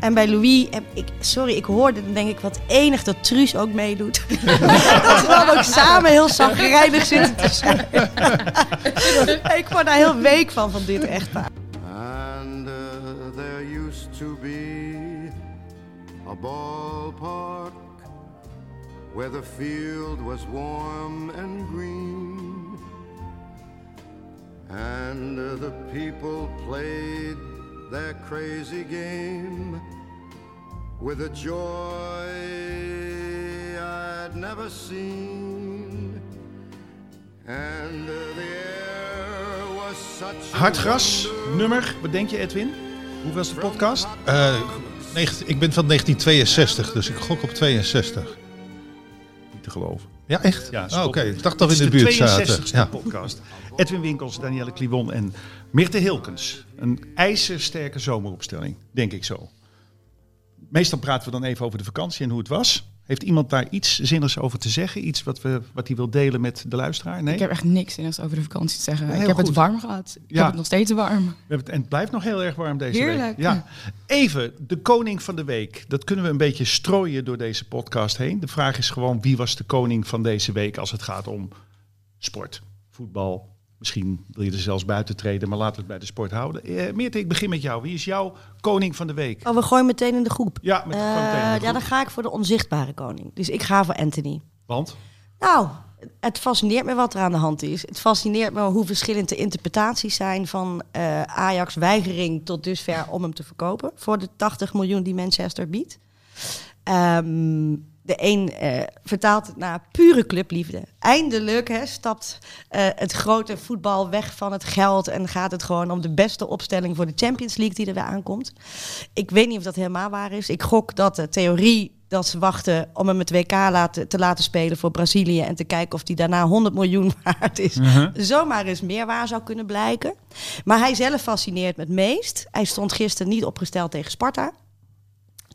En bij Louis, heb ik, sorry, ik hoorde dan denk ik wat enig dat Truus ook meedoet. dat we dan ook samen heel zagrijnig zitten te zijn. ik word daar heel week van, van dit echtpaar. And uh, there used to be a ballpark where the field was warm and green. And uh, the people played their crazy game with a joy I'd never seen. And uh, the air was such a Hartgras, nummer, wat denk je Edwin? Hoe was de podcast? Eh, negen- ik ben van 1962, dus ik gok op 62. Niet te geloven. Ja, echt? Ja, Oh, Oké, ik dacht dat we in de is buurt zaten. 62e Ja. podcast. Edwin Winkels, Danielle Kliwon en Mirte Hilkens. Een ijzersterke zomeropstelling, denk ik zo. Meestal praten we dan even over de vakantie en hoe het was. Heeft iemand daar iets zinnigs over te zeggen? Iets wat, we, wat hij wil delen met de luisteraar? Nee? Ik heb echt niks zinnigs over de vakantie te zeggen. Ik heb goed. het warm gehad. Ik Ja. heb het nog steeds warm. We hebben het, en het blijft nog heel erg warm deze week. Heerlijk. Ja. Even, de koning van de week. Dat kunnen we een beetje strooien door deze podcast heen. De vraag is gewoon, wie was de koning van deze week als het gaat om sport, voetbal. Misschien wil je er zelfs buiten treden, maar laten we het bij de sport houden. Eh, Meerte, ik begin met jou. Wie is jouw koning van de week? Oh, we gooien meteen in de groep. Ja, met gewoon meteen in de Eh, groep. ja, dan ga ik voor de onzichtbare koning. Dus ik ga voor Anthony. Want? Nou, het fascineert me wat er aan de hand is. Het fascineert me hoe verschillend de interpretaties zijn van eh, Ajax weigering tot dusver om hem te verkopen voor de 80 miljoen die Manchester biedt. Ehm, de een eh, vertaalt het naar pure clubliefde. Eindelijk hè, stapt eh, het grote voetbal weg van het geld en gaat het gewoon om de beste opstelling voor de Champions League die er weer aankomt. Ik weet niet of dat helemaal waar is. Ik gok dat de theorie dat ze wachten om hem het WK laten, te laten spelen voor Brazilië en te kijken of die daarna 100 miljoen waard is, zomaar eens meer waar zou kunnen blijken. Maar hij zelf fascineert me het meest. Hij stond gisteren niet opgesteld tegen Sparta.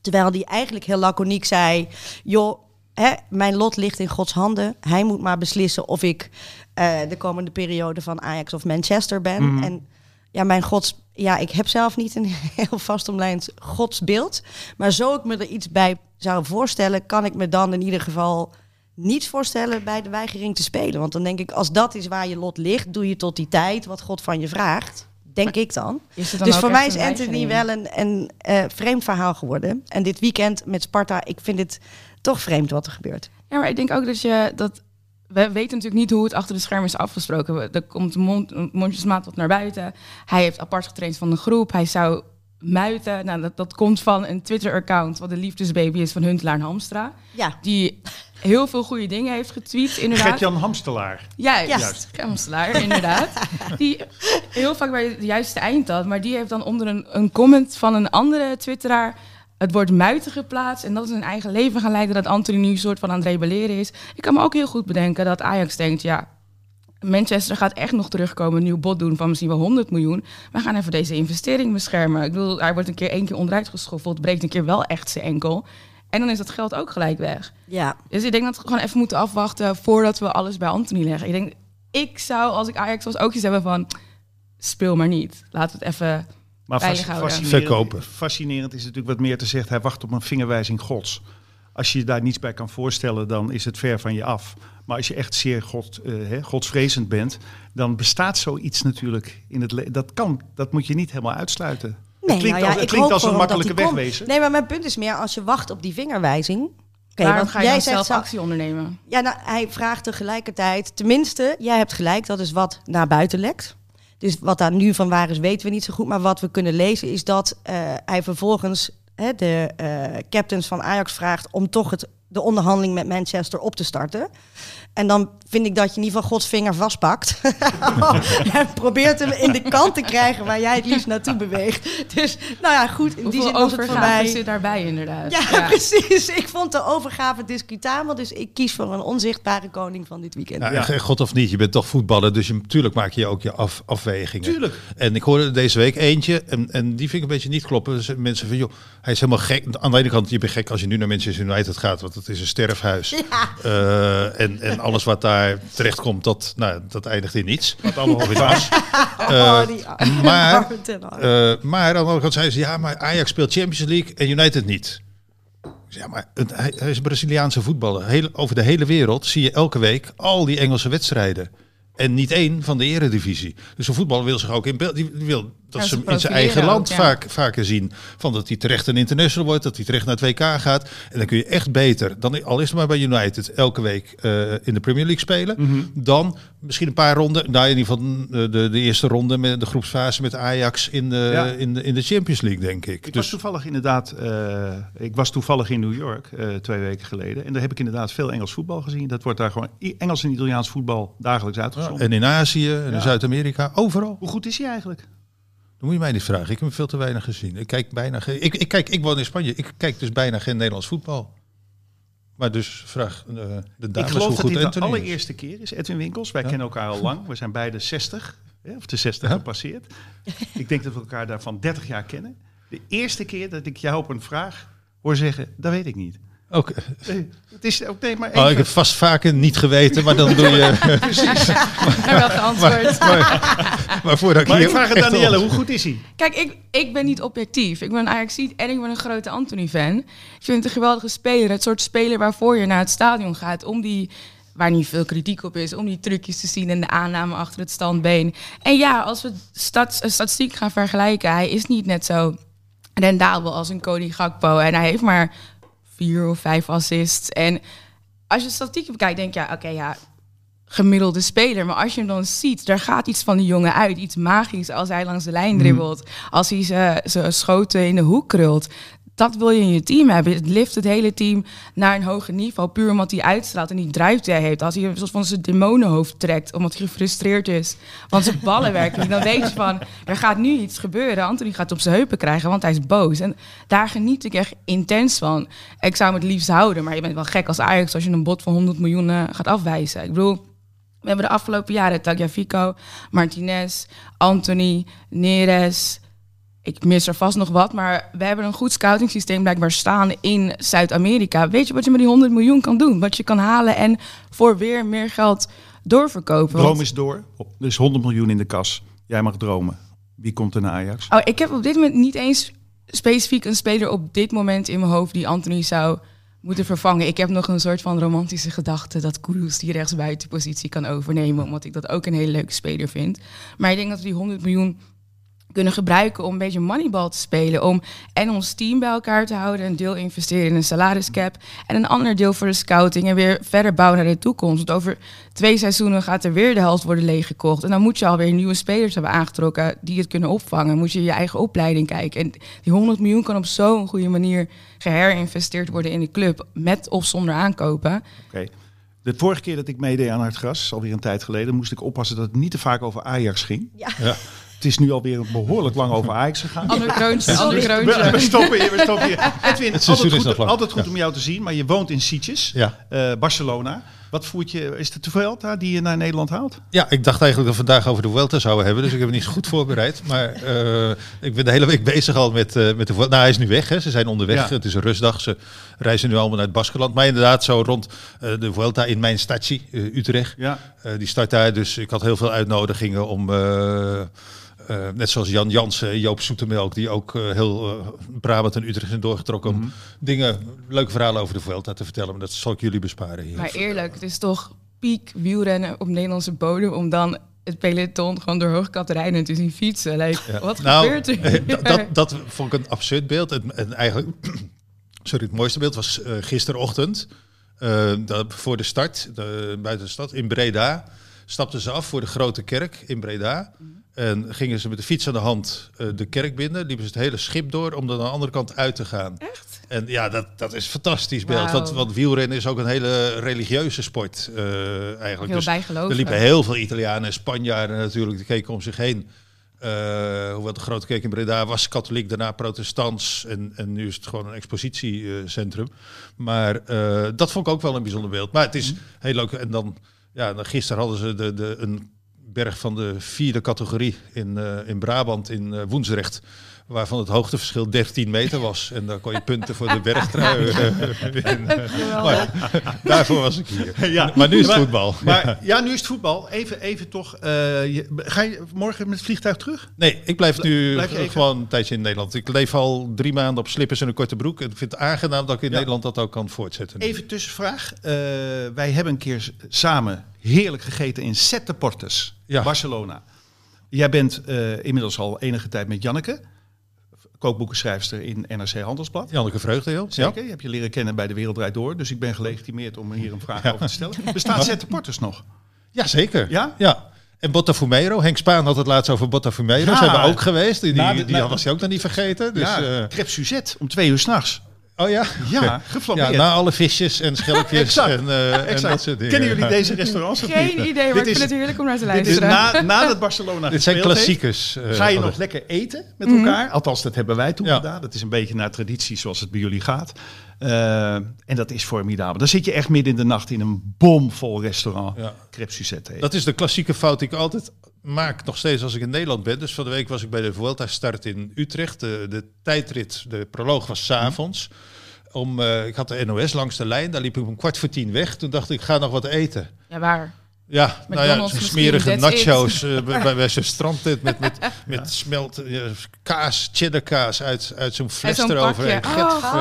Terwijl hij eigenlijk heel laconiek zei: joh, hè, mijn lot ligt in Gods handen. Hij moet maar beslissen of ik eh, de komende periode van Ajax of Manchester ben. En ja, mijn gods, ja, ik heb zelf niet een heel vastomlijnd godsbeeld. Maar zo ik me er iets bij zou voorstellen, kan ik me dan in ieder geval niets voorstellen bij de weigering te spelen. Want dan denk ik, als dat is waar je lot ligt, doe je tot die tijd wat God van je vraagt. Denk ik dan. Dus voor mij is Anthony wel een, een eh, vreemd verhaal geworden. En dit weekend met Sparta, ik vind het toch vreemd wat er gebeurt. Ja, maar ik denk ook dat je dat. We weten natuurlijk niet hoe het achter de schermen is afgesproken. Er komt mond, mondjesmaat wat naar buiten. Hij heeft apart getraind van de groep. Hij zou muiten. Nou, dat, dat komt van een Twitter-account... wat de liefdesbaby is van Huntelaar en Hamstra. Ja, Die heel veel goede dingen heeft getweet, inderdaad. Gert-Jan Hamstelaar. Juist, Juist. Hamstelaar, inderdaad. die heel vaak bij het juiste eind had. Maar die heeft dan onder een, een comment van een andere twitteraar... het woord muiten geplaatst. En dat is een eigen leven gaan leiden... dat Anthony nu een soort van aan het rebelleren is. Ik kan me ook heel goed bedenken dat Ajax denkt... ja, Manchester gaat echt nog terugkomen... een nieuw bod doen van misschien wel 100 miljoen. We gaan even deze investering beschermen. Ik bedoel, hij wordt een keer één keer onderuit geschoffeld... breekt een keer wel echt zijn enkel... En dan is dat geld ook gelijk weg. ja. Dus ik denk dat we gewoon even moeten afwachten voordat we alles bij Anthony leggen. Ik denk, ik zou als ik Ajax was ook iets hebben van, speel maar niet. Laten we het even Maar Veilig houden. fascinerend, Verkopen. fascinerend is natuurlijk wat meer te zeggen. Hij wacht op een vingerwijzing gods. Als je je daar niets bij kan voorstellen, dan is het ver van je af. Maar als je echt zeer God, eh, hè, godsvrezend bent, dan bestaat zoiets natuurlijk in het leven. Dat kan, dat moet je niet helemaal uitsluiten. Nee, het klinkt nou ja, als, het ik klinkt hoop als een makkelijke wegwezen. Nee, maar mijn punt is meer, als je wacht op die vingerwijzing... Waarom want ga je jij zegt zelf- actie ondernemen? Ja, nou, hij vraagt tegelijkertijd, tenminste, jij hebt gelijk, dat is wat naar buiten lekt. Dus wat daar nu van waar is, weten we niet zo goed. Maar wat we kunnen lezen is dat eh, hij vervolgens hè, de eh, captains van Ajax vraagt om toch het de onderhandeling met Manchester op te starten. En dan vind ik dat je in ieder geval Gods vinger vastpakt. en probeert hem in de kant te krijgen waar jij het liefst naartoe beweegt. Dus nou ja, goed. In die zin was het voor mij... zit daarbij inderdaad. Ja, precies. Ik vond de overgave discutabel. Dus ik kies voor een onzichtbare koning van dit weekend. Ja, God of niet, je bent toch voetballer, dus je, natuurlijk maak je ook je af, afwegingen. Tuurlijk. En ik hoorde deze week eentje, en, en die vind ik een beetje niet kloppen. Dus mensen van, joh, hij is helemaal gek. Aan de ene kant, je bent gek als je nu naar Manchester United gaat, want het is een sterfhuis. Eh, en, en alles wat daar terecht komt, dat, nou, dat eindigt in niets. Wat allemaal in as. Oh, die maar, Hag. Eh, maar aan de andere kant zei ze, ja, maar Ajax speelt Champions League en United niet. Ja, maar het, hij, hij is een Braziliaanse voetballer. Heel, over de hele wereld zie je elke week al die Engelse wedstrijden. En niet één van de eredivisie. Dus een voetballer wil zich ook in beeld. Die wil dat Ja, ze hem in zijn eigen land ook, ja. vaak, vaker zien. Van dat hij terecht een international wordt. Dat hij terecht naar het WK gaat. En dan kun je echt beter. Dan, al is het maar bij United elke week eh, in de Premier League spelen. Mhm. Dan misschien een paar ronden. Nou, in ieder geval de, de, de eerste ronde met de groepsfase met Ajax in de, Ja. in de, in de Champions League, denk ik. Ik was dus toevallig inderdaad, eh, ik was toevallig in New York eh, twee weken geleden. En daar heb ik inderdaad veel Engels voetbal gezien. Dat wordt daar gewoon Engels en Italiaans voetbal dagelijks uitgezonden. en in Azië en Ja. in Zuid-Amerika, overal. Hoe goed is hij eigenlijk? Dan moet je mij niet vragen. Ik heb hem veel te weinig gezien. Ik kijk bijna geen. Ik, ik, kijk, ik woon in Spanje. Ik kijk dus bijna geen Nederlands voetbal. Maar dus vraag eh, de ik dames geloof hoe dat dit de is. allereerste keer is, Edwin Winkels. Wij Ja. kennen elkaar al lang. We zijn beide 60, hè, of de 60 Ja. gepasseerd. ik denk dat we elkaar daarvan 30 jaar kennen. De eerste keer dat ik jou op een vraag hoor zeggen, dat weet ik niet. Ook, Nee, het is ook nee, maar oh, ik even. heb vast vaker niet geweten, maar dan doe je. En wel geantwoord. maar voordat ik Maar hier ik vraag aan echt Danielle, hoe goed is hij? Kijk, ik, ik ben niet objectief. Ik ben een Ajaxiet en ik ben een grote Anthony-fan. Ik vind het een geweldige speler. Het soort speler waarvoor je naar het stadion gaat. Om die, waar niet veel kritiek op is, om die trucjes te zien en de aanname achter het standbeen. En ja, als we stats, statistiek gaan vergelijken, hij is niet net zo rendabel als een Cody Gakpo. En hij heeft maar vier of vijf assists. En als je de statistieken bekijkt, denk je, ja, oké, ja, gemiddelde speler. Maar als je hem dan ziet, daar gaat iets van die jongen uit. Iets magisch als hij langs de lijn dribbelt. Als hij zijn schoten in de hoek krult. Dat wil je in je team hebben. Het lift het hele team naar een hoger niveau. Puur omdat hij uitstraalt en die drive die hij heeft. Als hij een soort van zijn demonenhoofd trekt. Omdat hij gefrustreerd is. Want zijn ballen werken. Dan weet je van, er gaat nu iets gebeuren. Anthony gaat op zijn heupen krijgen, want hij is boos. En daar geniet ik echt intens van. Ik zou hem het liefst houden. Maar je bent wel gek als Ajax als je een bod van 100 miljoen eh, gaat afwijzen. Ik bedoel... We hebben de afgelopen jaren Tagliafico, Martinez, Anthony, Neres. Ik mis er vast nog wat, maar we hebben een goed scouting systeem blijkbaar staan in Zuid-Amerika. Weet je wat je met die 100 miljoen kan doen? Wat je kan halen en voor weer meer geld doorverkopen. Want- Droom is door. Dus 100 miljoen in de kas. Jij mag dromen. Wie komt er naar Ajax? Oh, ik heb op dit moment niet eens specifiek een speler op dit moment in mijn hoofd die Anthony zou moeten vervangen. Ik heb nog een soort van romantische gedachte dat Kudus die rechtsbuitenpositie kan overnemen, omdat ik dat ook een hele leuke speler vind. Maar ik denk dat we die 100 miljoen kunnen gebruiken om een beetje moneyball te spelen. Om en ons team bij elkaar te houden. Een deel investeren in een salariscap. En een ander deel voor de scouting. En weer verder bouwen naar de toekomst. Want over twee seizoenen gaat er weer de helft worden leeggekocht. En dan moet je alweer nieuwe spelers hebben aangetrokken die het kunnen opvangen. Moet je je eigen opleiding kijken. En die 100 miljoen kan op zo'n goede manier geherinvesteerd worden in de club. Met of zonder aankopen. Oké. De vorige keer dat ik meedeed aan Hartgras, alweer een tijd geleden, moest ik oppassen dat het niet te vaak over Ajax ging. Ja. Ja. Het is nu alweer behoorlijk lang over Ajax gegaan. Ander kroontje, ander We, kroontje. we stoppen hier, we stoppen hier. Edwin, Het altijd goed, altijd goed Ja. om jou te zien, maar je woont in Sitges, Ja. eh, Barcelona. Wat voert je, is het de Vuelta die je naar Nederland haalt? Ja, ik dacht eigenlijk dat we vandaag over de Vuelta zouden hebben. Dus ik heb het niet goed voorbereid. Maar eh, ik ben de hele week bezig al met, eh, met de Vuelta. Nou, hij is nu weg. Hè. Ze zijn onderweg. Ja. Het is een rustdag. Ze reizen nu allemaal naar het Baskeland. Maar inderdaad, zo rond eh, de Vuelta in mijn stadje, Utrecht. Ja. Eh, die start daar. Dus ik had heel veel uitnodigingen om... eh, net zoals Jan Jansen, Joop Zoetemelk, die ook eh, heel eh, Brabant en Utrecht zijn doorgetrokken Mhm. om dingen, leuke verhalen over de Vuelta te vertellen. Maar dat zal ik jullie besparen hier. Maar eerlijk, het is toch piek wielrennen op Nederlandse bodem om dan het peloton gewoon door Hoogkaterijnen te zien fietsen. Like, Ja. Wat Nou, gebeurt er? dat, dat, dat vond ik een absurd beeld. En, en eigenlijk, sorry, het mooiste beeld was eh, gisterochtend. eh, dat, voor de start, de, buiten de stad, in Breda. Stapten ze af voor de grote kerk in Breda. En gingen ze met de fiets aan de hand eh, de kerk binnen. Liepen ze het hele schip door om dan aan de andere kant uit te gaan. Echt? En ja, dat, dat is een fantastisch beeld. Want, want wielrennen is ook een hele religieuze sport eh, eigenlijk. Heel Dus bijgelovig. er liepen heel veel Italianen en Spanjaarden natuurlijk. Die keken om zich heen. Eh hoewel de grote kerk in Breda was katholiek, daarna protestants. En, en nu is het gewoon een expositiecentrum. Maar dat vond ik ook wel een bijzonder beeld. Maar het is heel leuk. En dan, ja, dan gisteren hadden ze de, de, een berg van de vierde categorie in, eh, in Brabant, in eh, Woensrecht. Waarvan het hoogteverschil 13 meter was. En daar kon je punten voor de bergtrui eh, winnen. Maar daarvoor was ik hier. Ja, Maar nu is het voetbal. Maar ja, nu is het voetbal. Even, even toch. eh, je, ga je morgen met het vliegtuig terug? Nee, ik blijf nu Blijf je even? gewoon een tijdje in Nederland. Ik leef al drie maanden op slippers en een korte broek. En ik vind het aangenaam dat ik in Ja. Nederland dat ook kan voortzetten. nu. Even tussenvraag. Eh, wij hebben een keer samen heerlijk gegeten in Sette Portes, Ja. Barcelona. Jij bent eh, inmiddels al enige tijd met Janneke, kookboekenschrijfster in NRC Handelsblad. Janneke Vreugdeel. Zeker, je hebt je leren kennen bij De Wereld Draait Door. Dus ik ben gelegitimeerd om hier een vraag over te stellen. Bestaat Sette Portes nog? Ja, zeker. Ja? ja. En Botafumeiro. Henk Spaan had het laatst over Botafumeiro. Ja. Zijn we ook geweest. Die, die, was hij ook nog niet vergeten. Dus, ja, eh, crêpe Suzette om twee uur s'nachts. Oh ja? Ja, geflambeerd. Ja, na alle visjes en schelpjes Exact, en, eh, en dat soort dingen. Kennen jullie deze restaurants of niet? Geen idee, maar Dit ik is- vind het heerlijk om naar te Dit is luisteren. na, nadat Barcelona Dit zijn klassiekers. eh, Ga je nog lekker eten met elkaar? Althans, dat hebben wij toen Ja. gedaan. Dat is een beetje naar traditie zoals het bij jullie gaat. Eh, en dat is formidabel. Dan zit je echt midden in de nacht in een bomvol restaurant. Ja. Crêpe Suzette. eten. Dat is de klassieke fout die ik altijd maak, nog steeds als ik in Nederland ben. Dus van de week was ik bij de Vuelta start in Utrecht. De, de tijdrit, de proloog was s'avonds. Om, eh, ik had de NOS langs de lijn, daar liep ik om kwart voor tien weg. Toen dacht ik, ik ga nog wat eten. Ja, waar? Ja, nou ja, smerige nachos eh, bij, bij, bij zo'n strandtent met, met, met smelt, eh, kaas, cheddarkaas uit, uit zo'n fles eroverheen. Oh,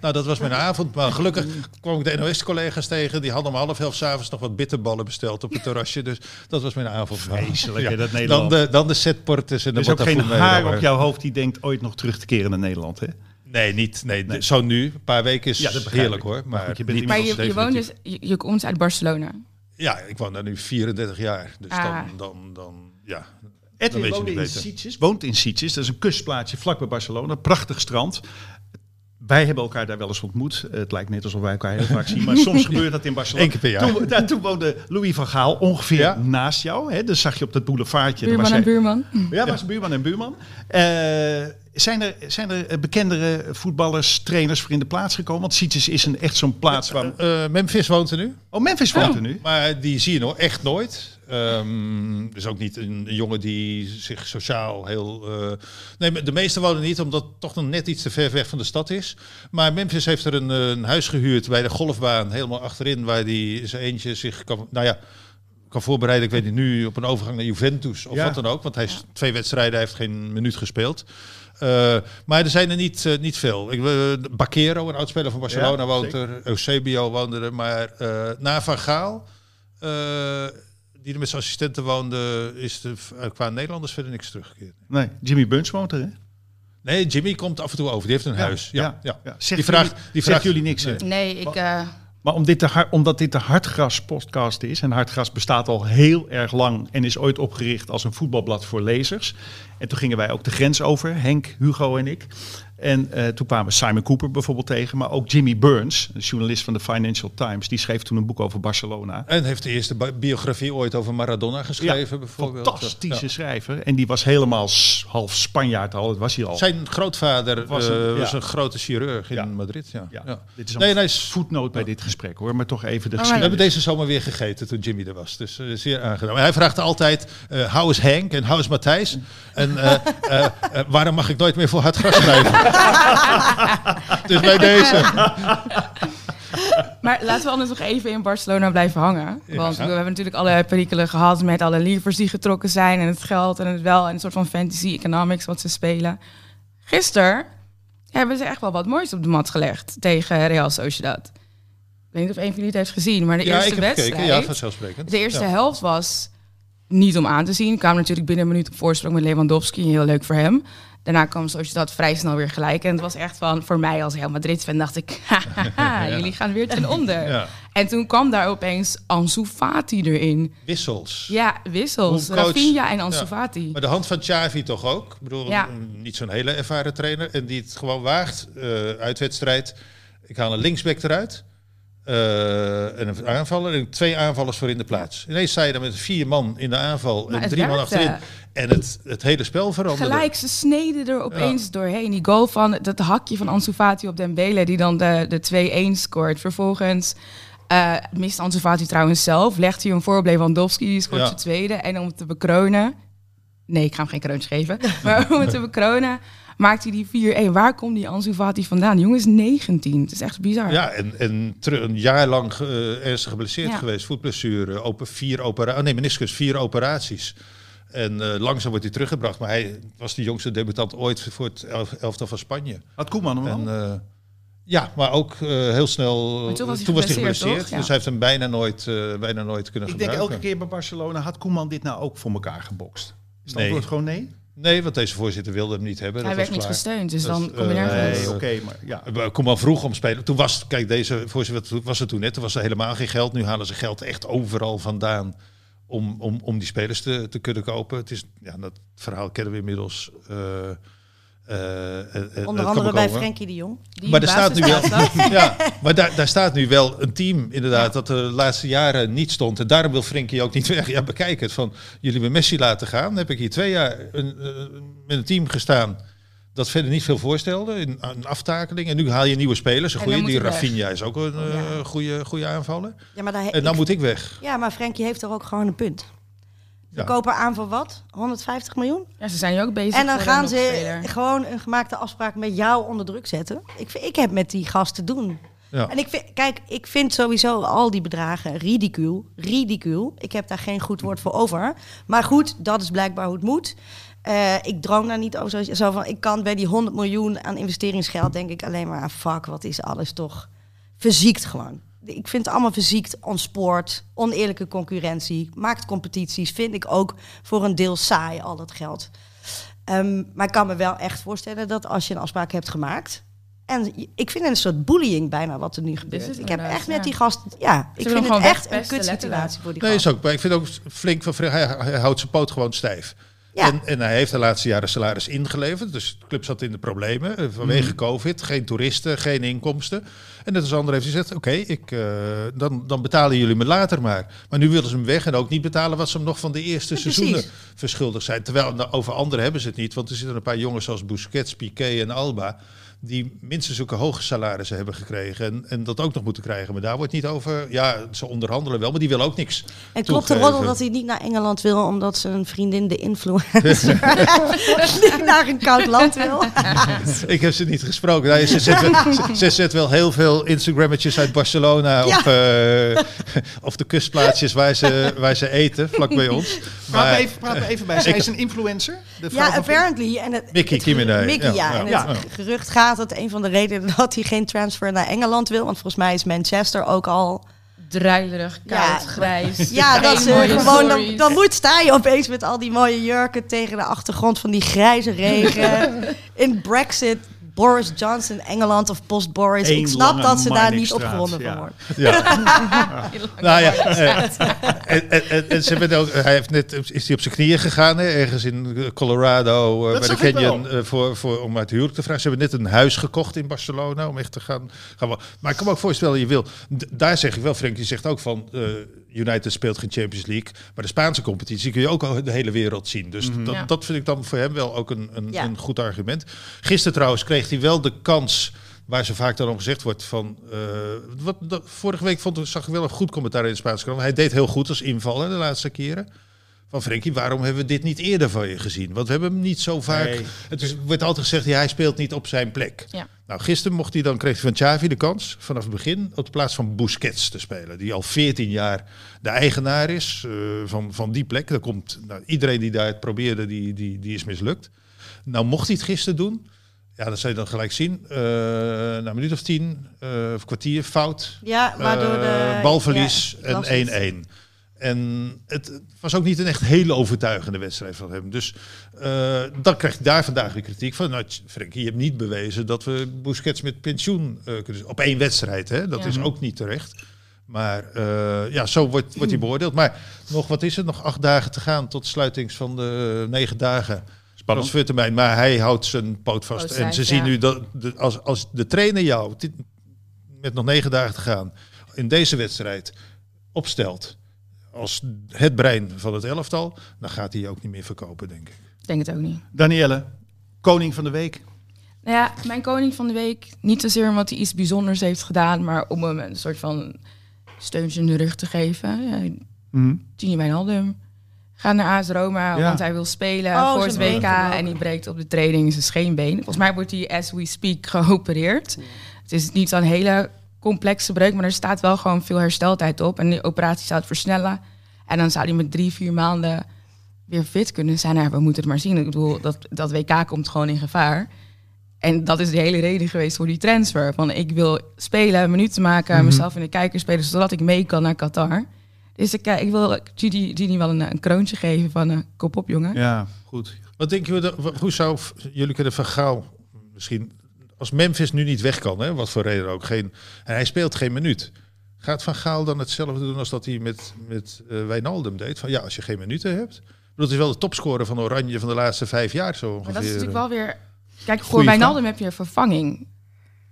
nou, dat was mijn avond. Maar gelukkig kwam ik de NOS-collega's tegen. Die hadden om half elf s'avonds nog wat bitterballen besteld op het terrasje. Dus dat was mijn avond. Vreselijk, hè, dat Dan Nederland. de, dan de setportes en er de is ook geen haar op jouw hoofd die denkt ooit nog terug te keren naar Nederland. Hè? Nee, niet. Nee, zo nu. Een paar weken is Ja, heerlijk ik. hoor. Maar, goed, je bent niet Maar je, definitief. je woont dus, je, je komt uit Barcelona. Ja, ik woon daar nu 34 jaar. Dus Ah. dan, dan, dan, ja. Edwin je niet in beter. Sitges. Woont in Sitges. Dat is een kustplaatsje vlak bij Barcelona. Prachtig strand. Wij hebben elkaar daar wel eens ontmoet. Eh, Het lijkt net alsof wij elkaar heel vaak zien. Maar soms gebeurt dat in Barcelona. Eén keer per jaar. Toen, daar, toen woonde Louis van Gaal ongeveer Ja. naast jou. Hè? Dus zag je op dat boulevardje. Buurman was en hij- buurman. Ja, was buurman en buurman. Eh, zijn, er, zijn er eh, bekendere voetballers, trainers voor in de plaats gekomen? Want Sitges is een, echt zo'n plaats waar... Eh, Memphis woont er nu. Oh, Memphis woont er nu. Maar die zie je nog echt nooit. Ehm dus ook niet een, een jongen die zich sociaal heel. eh, nee, de meeste wonen niet, omdat het toch nog net iets te ver weg van de stad is. Maar Memphis heeft er een, een huis gehuurd bij de golfbaan, helemaal achterin, waar die zijn eentje zich kan. Nou ja. Kan voorbereiden, ik weet niet nu, op een overgang naar Juventus of Ja. wat dan ook. Want hij is twee wedstrijden, hij heeft geen minuut gespeeld. Eh, maar er zijn er niet, eh, niet veel. Ik, uh, Bakero, een oudspeler van Barcelona, Ja, woont zeker. er. Eusebio woonde er. Maar eh, na Van Gaal, eh, die er met zijn assistenten woonde, is er eh, qua Nederlanders verder niks teruggekeerd. Nee, Jimmy Bunch woont er, hè? Nee, Jimmy komt af en toe over. Die heeft een huis. Ja, ja. Zegt Die vraagt, jullie, die zegt vraagt jullie niks, hè? Nee, ik... eh, Maar om dit de, har- omdat dit de Hartgras podcast is, en Hartgras bestaat al heel erg lang en is ooit opgericht als een voetbalblad voor lezers. En toen gingen wij ook de grens over, Henk, Hugo en ik. En eh, toen kwamen we Simon Cooper bijvoorbeeld tegen, maar ook Jimmy Burns, een journalist van de Financial Times, die schreef toen een boek over Barcelona. En heeft de eerste bi- biografie ooit over Maradona geschreven, bijvoorbeeld. fantastische Ja. schrijver. En die was helemaal half Spanjaard al, dat was hij al. Zijn grootvader Was was, een- was een grote chirurg in Ja. Madrid. Ja. ja, Ja. Dit is een Nee, nee, is- voetnoot bij dit gesprek hoor, maar toch even de Oh, We geschiedenis. hebben deze zomer weer gegeten toen Jimmy er was. Dus eh, zeer aangenaam. En hij vraagt altijd, eh how is Henk en how is Matthijs? En eh, eh, eh, waarom mag ik nooit meer voor hard gras schrijven? dus bij deze. Maar laten we anders nog even in Barcelona blijven hangen. Want we hebben natuurlijk alle perikelen gehad met alle lievers die getrokken zijn en het geld en het wel en een soort van fantasy economics wat ze spelen. Gisteren hebben ze echt wel wat moois op de mat gelegd tegen Real Sociedad. Ik weet niet of een van jullie het heeft gezien, maar de Ja, eerste wedstrijd, gekeken. Ja, vanzelfsprekend. de eerste Ja. helft was niet om aan te zien. Kwam natuurlijk binnen een minuut op voorsprong met Lewandowski, heel leuk voor hem. Daarna kwam Sociedad vrij snel weer gelijk. En het was echt van, voor mij als Real Madrid-fan dacht ik... jullie gaan weer ten onder. Ja. En toen kwam daar opeens Ansu Fati erin. Wissels. Ja, wissels. Rafinha en Ansu Ja. Fati. Maar de hand van Xavi toch ook? Ik bedoel, een- niet zo'n hele ervaren trainer. En die het gewoon waagt, eh uitwedstrijd. Ik haal een linksback eruit. Eh, en een aanvaller en twee aanvallers voor in de plaats. Ineens sta je dan met vier man in de aanval Maar en drie man achterin. En het, het hele spel veranderde. Gelijk, ze sneden er opeens doorheen. Die goal van dat hakje van Ansu Fati op Dembele, die dan de, de 2-1 scoort. Vervolgens eh, mist Ansu Fati trouwens zelf. Legt hij een voor op Lewandowski, die scoort Ja. zijn tweede. En om het te bekronen... Nee, ik ga hem geen kroontje geven. Maar om het te bekronen maakt hij die 4-1. Waar komt die Ansu Fati vandaan? Die jongen is 19. Het is echt bizar. Ja, en, en een jaar lang eh, ernstig geblesseerd Ja. geweest. Voetblessure, open vier operaties. nee, meniscus, vier operaties. En eh, langzaam wordt hij teruggebracht. Maar hij was de jongste debutant ooit voor het elf- elftal van Spanje. Had Koeman hem En, al? eh, ja, maar ook eh, heel snel. Maar toen was hij toen geblesseerd, geblesseerd. toch? Ja. Dus hij heeft hem bijna nooit, eh, bijna nooit kunnen Ik denk gebruiken. elke keer bij Barcelona, had Koeman dit nou ook voor elkaar gebokst? Is het Nee. antwoord gewoon nee? Nee, want deze voorzitter wilde hem niet hebben. hij dat werd niet klaar. gesteund, dus Dat dan kom je eh, nergens. Nee, Eh, oké, maar ja. Eh, Koeman vroeg om spelen. Toen was, kijk, deze voorzitter toen was er toen net, toen was er helemaal geen geld. Nu halen ze geld echt overal vandaan om, om, om die spelers te, te kunnen kopen. Het is, ja, dat verhaal kennen we inmiddels. eh, Onder het andere kan bij komen. Frenkie de Jong. Die Maar er staat nu wel, ja, maar daar, daar staat nu wel een team inderdaad dat de laatste jaren niet stond. En daarom wil Frenkie ook niet weg. Ja, bekijk het. Van jullie met Messi laten gaan. Dan heb ik hier twee jaar een, eh, met een team gestaan dat verder niet veel voorstelde. Een, een aftakeling. En nu haal je nieuwe spelers. Een En goede. Die weg. Rafinha is ook een eh, Ja. goede, goede aanvaller. Ja, maar, daar En dan ik- moet ik weg. ja, maar Frenkie heeft er ook gewoon een punt. Ze Ja. kopen aan voor wat? 150 miljoen? Ja, ze zijn nu ook bezig En dan gaan ze gewoon een gemaakte afspraak met jou onder druk zetten. Ik, vind- ik heb met die gasten te doen. Ja. En ik vind, kijk, ik vind sowieso al die bedragen ridicuul. Ridicuul. Ik heb daar geen goed woord voor over. Maar goed, dat is blijkbaar hoe het moet. Eh, ik droom daar niet over. Zo, zo van, ik kan bij die 100 miljoen aan investeringsgeld denk ik alleen maar aan fuck, wat is alles toch verziekt gewoon. Ik vind het allemaal verziekt, onsport, oneerlijke concurrentie, maakt competities, vind ik ook voor een deel saai al dat geld. Ehm, maar ik kan me wel echt voorstellen dat als je een afspraak hebt gemaakt. En ik vind het een soort bullying bijna wat er nu gebeurt. Ik heb echt met die gast. Ja, ik vind het echt een kutsituatie voor die Nee, gast. is ook. Maar ik vind ook flink van hij houdt zijn poot gewoon stijf. Ja. En, en hij heeft de laatste jaren salaris ingeleverd. Dus de club zat in de problemen. eh, Vanwege COVID. Geen toeristen, geen inkomsten. En net als ander heeft hij gezegd... Oké, ik, eh, dan, dan betalen jullie me later maar. Maar nu willen ze hem weg. En ook niet betalen wat ze hem nog van de eerste Ja, seizoenen precies. verschuldigd zijn. Terwijl nou, over anderen hebben ze het niet. Want er zitten een paar jongens zoals Busquets, Piqué en Alba... die minstens zulke hoge salarissen hebben gekregen. En, en dat ook nog moeten krijgen. Maar daar wordt niet over... Ja, ze onderhandelen wel, maar die willen ook niks En klopt de roddel dat hij niet naar Engeland wil omdat zijn vriendin de influencer niet naar een koud land wil? Ik heb ze niet gesproken. Nee, ze, zet wel, ze, ze zet wel heel veel Instagrammetjes uit Barcelona Ja. of, eh, of de kustplaatsjes waar ze, waar ze eten, vlak bij ons. Praat Maar, even, praat me even bij. Zij is een influencer. De vrouw Ja, apparently. En het, Mickey het- Mickey, ja, En ja. het gerucht gaat dat een van de redenen dat hij geen transfer naar Engeland wil. Want volgens mij is Manchester ook al... Druilerig, koud, Ja. grijs. Ja, dat mooie gewoon... Dan, dan moet sta je opeens met al die mooie jurken tegen de achtergrond van die grijze regen. In Brexit, Boris Johnson, Engeland of post-Boris. Eén Ik snap dat ze daar niet opgewonden ja. van wordt. ja. nou ja, eh, en, en, ze hebben ook, hij heeft net, is hij op zijn knieën gegaan, hè, ergens in Colorado, eh, Dat bij de Canyon, wel. eh, voor, voor, om uit huwelijk te vragen. Ze hebben net een huis gekocht in Barcelona, om echt te gaan, gaan Maar ik kan me ook voorstellen, je wil, d- daar zeg ik wel, Frank, die zegt ook van, eh, United speelt geen Champions League, maar de Spaanse competitie kun je ook al de hele wereld zien. Dus dat, Ja. dat vind ik dan voor hem wel ook een, een, Ja. een goed argument. Gisteren trouwens kreeg hij wel de kans waar ze vaak dan om gezegd wordt van... eh, wat, dat, vorige week vond, zag ik wel een goed commentaar in de Spaanse krant. Hij deed heel goed als invaller de laatste keren. Van Frenkie, waarom hebben we dit niet eerder van je gezien? Want we hebben hem niet zo vaak... Nee. Het is, wordt altijd gezegd, ja, hij speelt niet op zijn plek. Ja. Nou, gisteren mocht hij dan, kreeg hij van Xavi de kans vanaf het begin op de plaats van Busquets te spelen. Die al 14 jaar de eigenaar is eh, van, van die plek. Er komt, nou, iedereen die daar het probeerde, die, die, die is mislukt. Nou, mocht hij het gisteren doen, ja, dat zou je dan gelijk zien. Eh, na een minuut of tien, eh, of kwartier, fout. Ja, waardoor de... Balverlies ja, en 1-1. En het was ook niet een echt hele overtuigende wedstrijd van hem. Dus uh, dan krijg je daar vandaag weer kritiek van. Nou, Frenkie, je hebt niet bewezen dat we Busquets met pensioen uh, kunnen... Op één wedstrijd, hè? dat is ook niet terecht. Maar uh, ja, zo wordt, wordt hij beoordeeld. Maar nog, wat is het? Nog acht dagen te gaan tot sluitings van de negen dagen. Spannend. Maar hij houdt zijn poot vast. en ze zien nu dat de, als, als de trainer jou, met nog negen dagen te gaan, in deze wedstrijd opstelt als het brein van het elftal, dan gaat hij ook niet meer verkopen, denk ik. Ik denk het ook niet. Danielle, koning van de week. Nou ja, mijn koning van de week, niet zozeer omdat hij iets bijzonders heeft gedaan, maar om hem een soort van steuntje in de rug te geven. Ja, mm Gini Wijnaldum gaat naar AS Roma, want hij wil spelen oh, voor het WK en hij breekt op de training zijn scheenbeen. Volgens mij wordt hij as we speak geopereerd. Het is niet zo'n hele complexe breuk, maar er staat wel gewoon veel hersteltijd op. En de operatie zou het versnellen. En dan zou hij met drie, vier maanden weer fit kunnen zijn. Nou, we moeten het maar zien. Ik bedoel, dat, dat WK komt gewoon in gevaar. En dat is de hele reden geweest voor die transfer. Van ik wil spelen, minuten maken, mm mezelf in de kijker spelen, zodat ik mee kan naar Qatar. Dus ik, ik wil Gini, Gini wel een, een kroontje geven van een kop op, jongen. Ja, goed. Wat denk je, hoe zou jullie kunnen van misschien als Memphis nu niet weg kan, hè, wat voor reden ook, geen, en hij speelt geen minuut. Gaat Van Gaal dan hetzelfde doen als dat hij met, met uh, Wijnaldum deed? Van ja, als je geen minuten hebt. Dat is wel de topscorer van Oranje van de laatste vijf jaar zo ongeveer. Maar dat is natuurlijk wel weer... Kijk, voor Wijnaldum heb je een vervanging.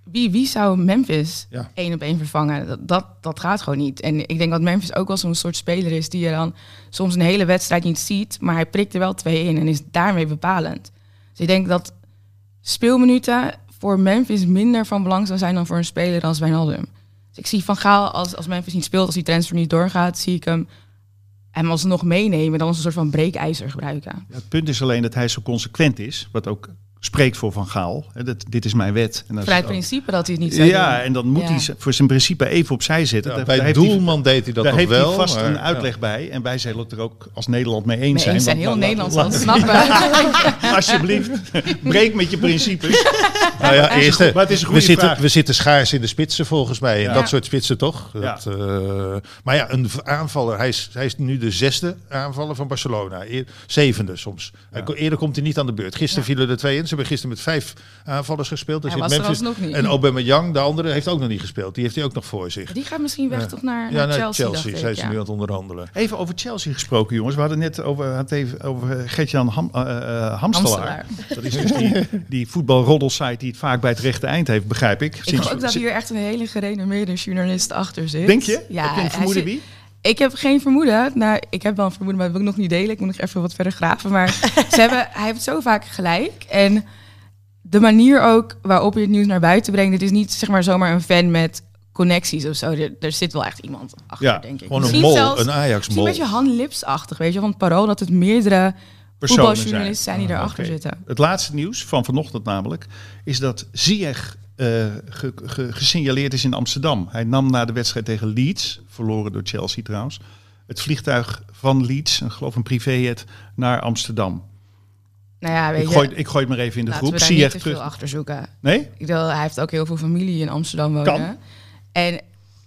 Wie, wie zou Memphis één op één vervangen? Dat, dat, dat gaat gewoon niet. En ik denk dat Memphis ook wel zo'n soort speler is... die je dan soms een hele wedstrijd niet ziet... maar hij prikt er wel twee in en is daarmee bepalend. Dus ik denk dat speelminuten voor Memphis minder van belang zou zijn dan voor een speler als Wijnaldum. Dus ik zie Van Gaal, als, als Memphis niet speelt, als die transfer niet doorgaat, zie ik hem hem alsnog meenemen, dan als een soort van breekijzer gebruiken. Ja, het punt is alleen dat hij zo consequent is, wat ook spreekt voor Van Gaal. Dat, dit is mijn wet. En Vrij principe dat hij het niet zou Ja, en dan moet hij voor zijn principe even opzij zitten. Ja, bij Doelman deed hij dat daar nog heeft wel. Hij vast een uitleg bij. En wij zullen het er ook als Nederland mee eens zijn. zijn heel Nederland zal snappen. Alsjeblieft, breek met je principes. Nou ja, eerste, maar het is een we, zitten, we zitten schaars in de spitsen volgens mij. En dat soort spitsen toch? Dat, uh, maar ja, een aanvaller. Hij is, hij is nu de zesde aanvaller van Barcelona. Zevende soms. Eerder komt hij niet aan de beurt. Gisteren vielen er twee in. Hebben gisteren met vijf aanvallers gespeeld. Hij was Memphis. nog niet. En Aubameyang, de andere, heeft ook nog niet gespeeld. Die heeft hij ook nog voor zich. Die gaat misschien weg toch naar, naar, ja, naar Chelsea. Chelsea zijn ze nu aan het onderhandelen. Even over Chelsea gesproken, jongens. We hadden net over, het even over Gertjan Ham, uh, Hamstelaar. Hamstelaar. Dat is dus die, die voetbalroddelsite die het vaak bij het rechte eind heeft, begrijp ik. Ik hoop ook dat hier echt een hele gerenommeerde journalist achter zit. Denk je? Ja, heb je een vermoeden wie? Ik heb geen vermoeden. Nou, ik heb wel een vermoeden, maar dat wil ik nog niet delen. Ik moet nog even wat verder graven. Maar ze hebben, hij heeft zo vaak gelijk. En de manier ook waarop je het nieuws naar buiten brengt. Het is niet zeg maar zomaar een fan met connecties of zo. Er, er zit wel echt iemand achter, ja, denk ik. Gewoon een mol, een Ajax-mol. een beetje Han Lips-achtig, weet je, van het parool dat het meerdere voetbaljournalisten zijn die erachter okay. zitten. Het laatste nieuws van vanochtend namelijk is dat Ziyech uh, ge, ge, gesignaleerd is in Amsterdam. Hij nam na de wedstrijd tegen Leeds, verloren door Chelsea trouwens, het vliegtuig van Leeds, ik geloof een privéjet, naar Amsterdam. Nou ja, weet ik, gooi, ik gooi het maar even in de groep. We Zie je terug. veel achterzoeken. Nee? Ik bedoel, hij heeft ook heel veel familie in Amsterdam wonen. Kan. En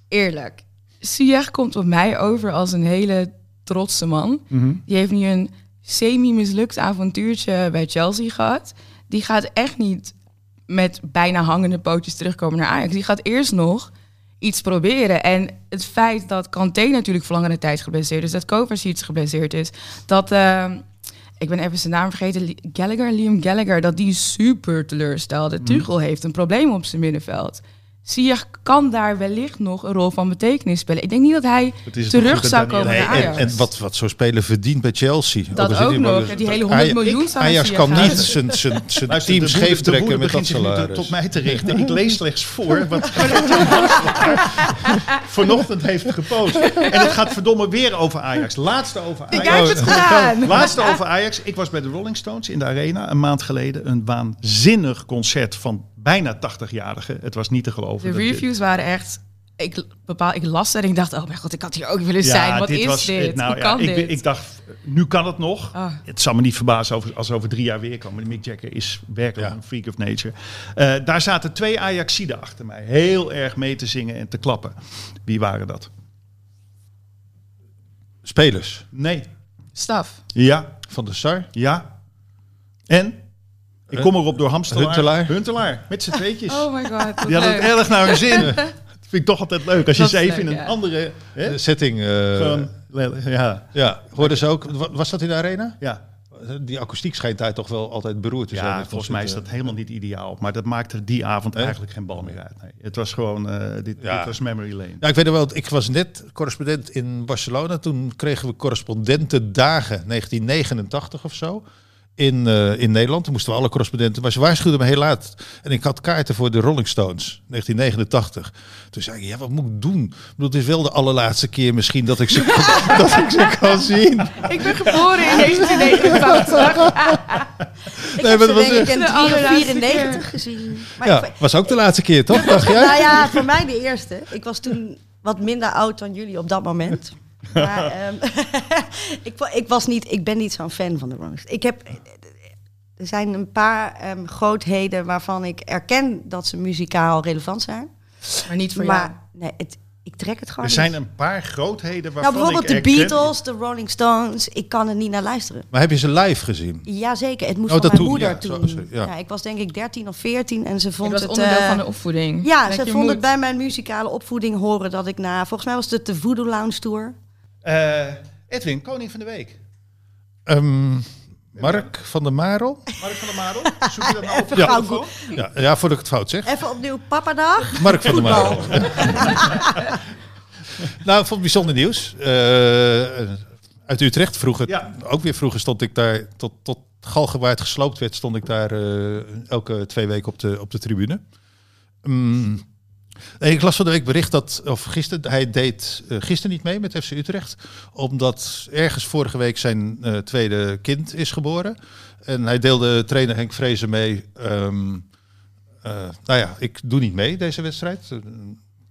eerlijk, Sieg komt op mij over als een hele trotse man. Mhm. Die heeft nu een semi-mislukt avontuurtje bij Chelsea gehad. Die gaat echt niet met bijna hangende pootjes terugkomen naar Ajax. Die gaat eerst nog iets proberen. En het feit dat Kanté natuurlijk voor langere tijd geblesseerd is, dat Kovacic geblesseerd is, dat uh, ik ben even zijn naam vergeten, Gallagher, Liam Gallagher, dat die super teleurstelde. Mm. Tuchel heeft een probleem op zijn middenveld. Ziyech kan daar wellicht nog een rol van betekenis spelen. Ik denk niet dat hij terug zou komen nee, naar Ajax. En, en, wat, wat zo'n speler verdient bij Chelsea. Dat ook, ook nog. die hele 100 miljoen zou Ajax kan niet zijn, zijn, zijn team scheef trekken met dat salaris. tot mij te richten. Ik lees slechts voor wat vanochtend heeft gepost. En het gaat verdomme weer over Ajax. Laatste over Ajax. Ik heb het gedaan. Laatste over Ajax. Ik was bij de Rolling Stones in de Arena een maand geleden. Een waanzinnig concert van bijna 80-jarige. Het was niet te geloven. De reviews waren echt... Ik, bepaal, ik las er en ik dacht, oh mijn god, ik had hier ook willen zijn. Wat is was, dit? Nou, Hoe kan ik, dit? Ik dacht, nu kan het nog. Oh. Het zal me niet verbazen over, als over drie jaar weer komen. Mick Jagger is werkelijk Ja. een freak of nature. Eh, daar zaten twee Ajaxiden achter mij. Heel erg mee te zingen en te klappen. Wie waren dat? Spelers. Nee. Staf. Ja. Van de Sar. Ja. En? Ik kom erop door Hamstelaar. Huntelaar. Huntelaar. Met z'n tweetjes. Oh my god. Die had het erg naar hun zin. Dat vind ik toch altijd leuk. Als je ze even leuk, in een ja. andere... Hè? Setting. eh, Gewoon, ja. ja, hoorden ze ook. wa- Was dat in de arena? Ja. Die akoestiek schijnt daar toch wel altijd beroerd te zijn. ja, volgens mij is dat eh, helemaal niet ideaal. Maar dat maakte die avond eigenlijk geen bal meer uit. Nee. Het was gewoon... eh, dit, Ja. dit was memory lane. Ja, ik weet wel, ik was net correspondent in Barcelona. Toen kregen we correspondentendagen, 1989 of zo. In, eh, in Nederland. Toen moesten we alle correspondenten. Maar ze waarschuwden me heel laat. En ik had kaarten voor de Rolling Stones, 1989. Toen zei ik, ja, wat moet ik doen? Ik bedoel, het is wel de allerlaatste keer misschien dat ik ze, kan, dat ik ze kan zien. Ik ben geboren in 1989. Ik Nee, heb maar ze was denk ik in De 3 of allerlaatste 94 gezien. Maar Ja, ik, was ook de laatste keer, toch? Dacht jij? nou ja, voor mij de eerste. Ik was toen wat minder oud dan jullie op dat moment. Maar ehm, ik, ik, was niet, ik ben niet zo'n fan van de Rolling Stones. Ik heb, er zijn een paar ehm, grootheden waarvan ik erken dat ze muzikaal relevant zijn. Maar niet voor jou. maar nee, het, ik trek het gewoon Er zijn niet. een paar grootheden Nou, waarvan bijvoorbeeld ik de erken- Beatles, de Rolling Stones. Ik kan er niet naar luisteren. Maar heb je ze live gezien? Jazeker, het moest Oh, van mijn toen, moeder ja, toen. ja. ja. ik was denk ik 13 of 14 en ze vond Het was het... onderdeel eh, van de opvoeding. Ja, ze vond het bij mijn muzikale opvoeding horen dat ik na... Volgens mij was het de Voodoo Lounge Tour. Eh, Edwin, koning van de week. Ehm, Mark van der Marel? Mark van der Marel. Zoek je dat nou op? Telefoon? Ja, ja, voordat ik het fout zeg. Even opnieuw Papadag. Mark van der Marel. nou, ik vond het bijzonder nieuws. Eh, uit Utrecht vroeger, Ja. ook weer vroeger stond ik daar, tot, tot Galgenwaard gesloopt werd, stond ik daar eh, elke twee weken op de, op de tribune. Mm. Ik las van de week bericht dat, of gisteren, hij deed eh, gisteren niet mee met FC Utrecht, omdat ergens vorige week zijn eh, tweede kind is geboren. En hij deelde trainer Henk Vrezen mee. ehm, eh, nou ja, ik doe niet mee deze wedstrijd.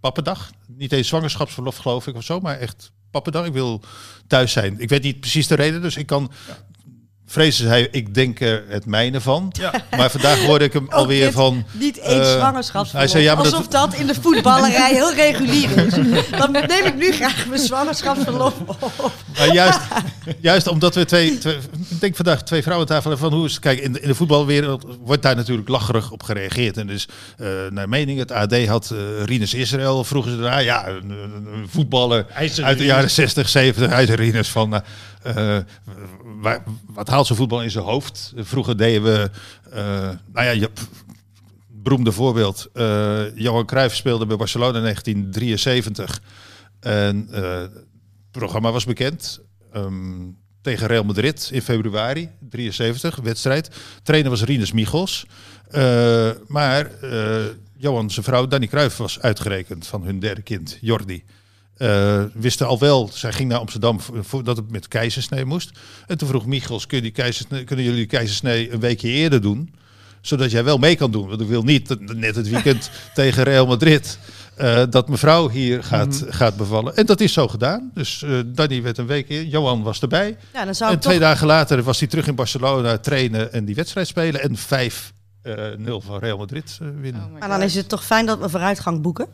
Pappendag. Niet eens zwangerschapsverlof geloof ik of zo, maar echt pappendag. Ik wil thuis zijn. Ik weet niet precies de reden, dus ik kan... Vrezen zei, ik denk er het mijne van. Ja. Maar vandaag hoorde ik hem alweer dit van... Niet eens Eh, zwangerschapsverlof. hij zei, ja, maar dat- Alsof dat... in de voetballerij heel regulier is. Dan neem ik nu graag mijn zwangerschapsverlof op. Maar juist, juist omdat we twee, twee, ik denk vandaag twee vrouwen aan tafel hebben van hoe is het, kijk, in de, in de voetbalwereld wordt daar natuurlijk lacherig op gereageerd. En dus eh, naar mening, het AD had eh Rinus Israël, vroegen ze daarna, ja, een, voetballer uit de jaren 60, 70, uit de Rinus van, wat haalt zo'n voetbal in zijn hoofd? Vroeger deden we, eh, nou ja, je, beroemde voorbeeld, eh, Johan Cruijff speelde bij Barcelona in 1973 en eh, het programma was bekend. Ehm, tegen Real Madrid in februari 73, wedstrijd. Trainer was Rinus Michels. Maar Johan, zijn vrouw Danny Cruijff was uitgerekend van hun derde kind, Jordi. Eh, wisten al wel, zij ging naar Amsterdam vo- voordat het met keizersnee moest. En toen vroeg Michels, kun die keizersnee, kunnen jullie die keizersnee een weekje eerder doen? Zodat jij wel mee kan doen. Want ik wil niet dat net het weekend tegen Real Madrid eh, dat mevrouw hier gaat, gaat bevallen. En dat is zo gedaan. Dus eh Danny werd een week in. Johan was erbij. Ja, dan zou En toch... twee dagen later was hij terug in Barcelona trainen en die wedstrijd spelen. En 5-0 van Real Madrid eh, winnen. Oh my Maar dan is het toch fijn dat we vooruitgang boeken?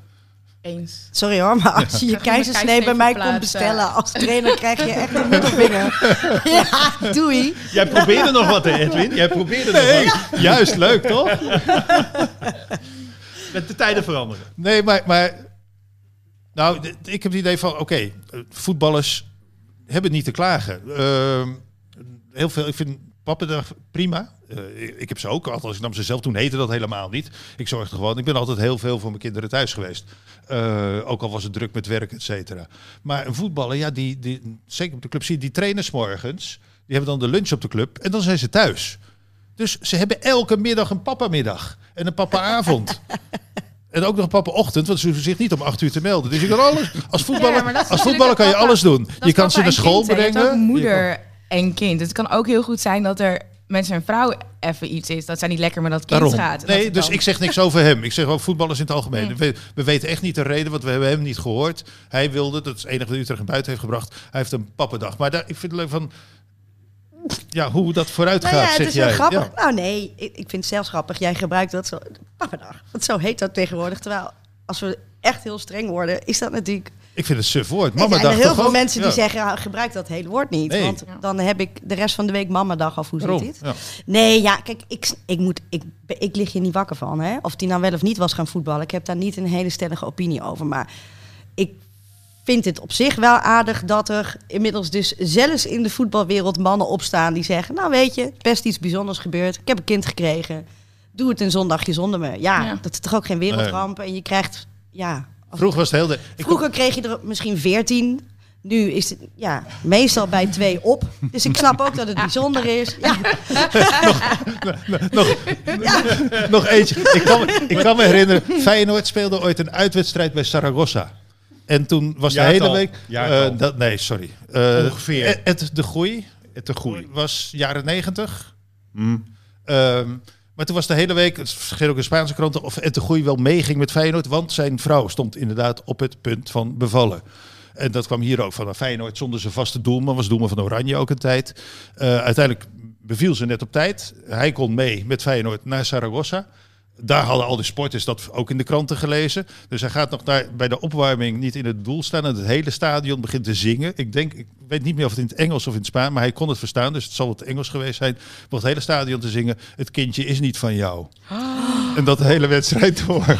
Eens. Sorry hoor, maar als je je keizersnee bij mij komt bestellen als trainer, krijg je echt een middelvinger. Ja, doei. Jij probeerde nog wat, hè, Edwin? Jij probeerde nog wat. Juist, leuk toch? Met de tijden veranderen. Nee, maar, maar nou, ik heb het idee van, oké, eh, voetballers hebben niet te klagen. Ehm, heel veel, ik vind Pappendag prima. Eh, ik- heb ze ook, althans ik nam ze zelf, toen heette dat helemaal niet. Ik zorgde gewoon, ik ben altijd heel veel voor mijn kinderen thuis geweest. Eh, ook al was het druk met werk, et cetera. Maar een voetballer, ja, die, die, zeker op de club zie die trainen 's morgens. Die hebben dan de lunch op de club en dan zijn ze thuis. Dus ze hebben elke middag een papamiddag en een papaavond. En ook nog papa-ochtend, want ze hoeven zich niet om acht uur te melden. Dus je kan alles. Als voetballer, Ja, als voetballer kan je alles doen. Je kan ze naar school kind, brengen. Je moeder en kind. Het kan ook heel goed zijn dat er met zijn vrouw even iets is. Dat zij niet lekker met dat kind Daarom. gaat. Dat Nee, dus dan- ik zeg niks over hem. Ik zeg ook voetballers in het algemeen. Mm. We, we weten echt niet de reden, want we hebben hem niet gehoord. Hij wilde, dat is het enige wat Utrecht naar buiten heeft gebracht. Hij heeft een pappendag. Maar daar, ik vind het leuk van, ja, hoe dat vooruit Nou gaat, ja, het zeg is wel grappig. Ja. Nou nee, ik, ik vind het zelfs grappig. Jij gebruikt dat zo... Pappendag. Want zo heet dat tegenwoordig. Terwijl, als we echt heel streng worden, is dat natuurlijk... Ik vind het suf woord. Mama er zijn dacht heel toch veel ook? mensen die Ja. zeggen, ah, gebruik dat hele woord niet. Nee. Want dan heb ik de rest van de week mamadag of hoe zit dit? Ja. Nee, ja, kijk, ik, ik, moet, ik, ik lig hier niet wakker van. Hè? Of die nou wel of niet was gaan voetballen. Ik heb daar niet een hele stellige opinie over. Maar ik vind het op zich wel aardig dat er inmiddels dus zelfs in de voetbalwereld mannen opstaan die zeggen... Nou weet je, best iets bijzonders gebeurd. Ik heb een kind gekregen. Doe het een zondagje zonder me. Ja, Ja. dat is toch ook geen wereldramp. En je krijgt, ja... Vroeger was het heel... De, ik Vroeger kreeg je er misschien veertien. Nu is het ja, meestal bij twee op. Dus ik snap ook dat het bijzonder is. Ja, Nog eentje. Ik kan, me- ik kan me herinneren, Feyenoord speelde ooit een uitwedstrijd bij Saragossa. En toen was de hele week... Eh, dat, nee, sorry. Eh, Ongeveer. Het, het de groei Het te groei. was jaren negentig. Mm. Ehm, maar toen was de hele week, het verscheen ook in Spaanse kranten, of het de groei wel meeging met Feyenoord. Want zijn vrouw stond inderdaad op het punt van bevallen. En dat kwam hier ook van nou, Feyenoord zonder zijn vaste doelman. Was doelman van Oranje ook een tijd. Eh, uiteindelijk beviel ze net op tijd. Hij kon mee met Feyenoord naar Saragossa. Daar hadden al die sporters dat ook in de kranten gelezen. Dus hij gaat nog daar bij de opwarming niet in het doel staan. En het hele stadion begint te zingen. Ik denk, ik weet niet meer of het in het Engels of in het Spaans, maar hij kon het verstaan. Dus het zal het Engels geweest zijn. Het hele stadion te zingen. Het kindje is niet van jou. En dat de hele wedstrijd door.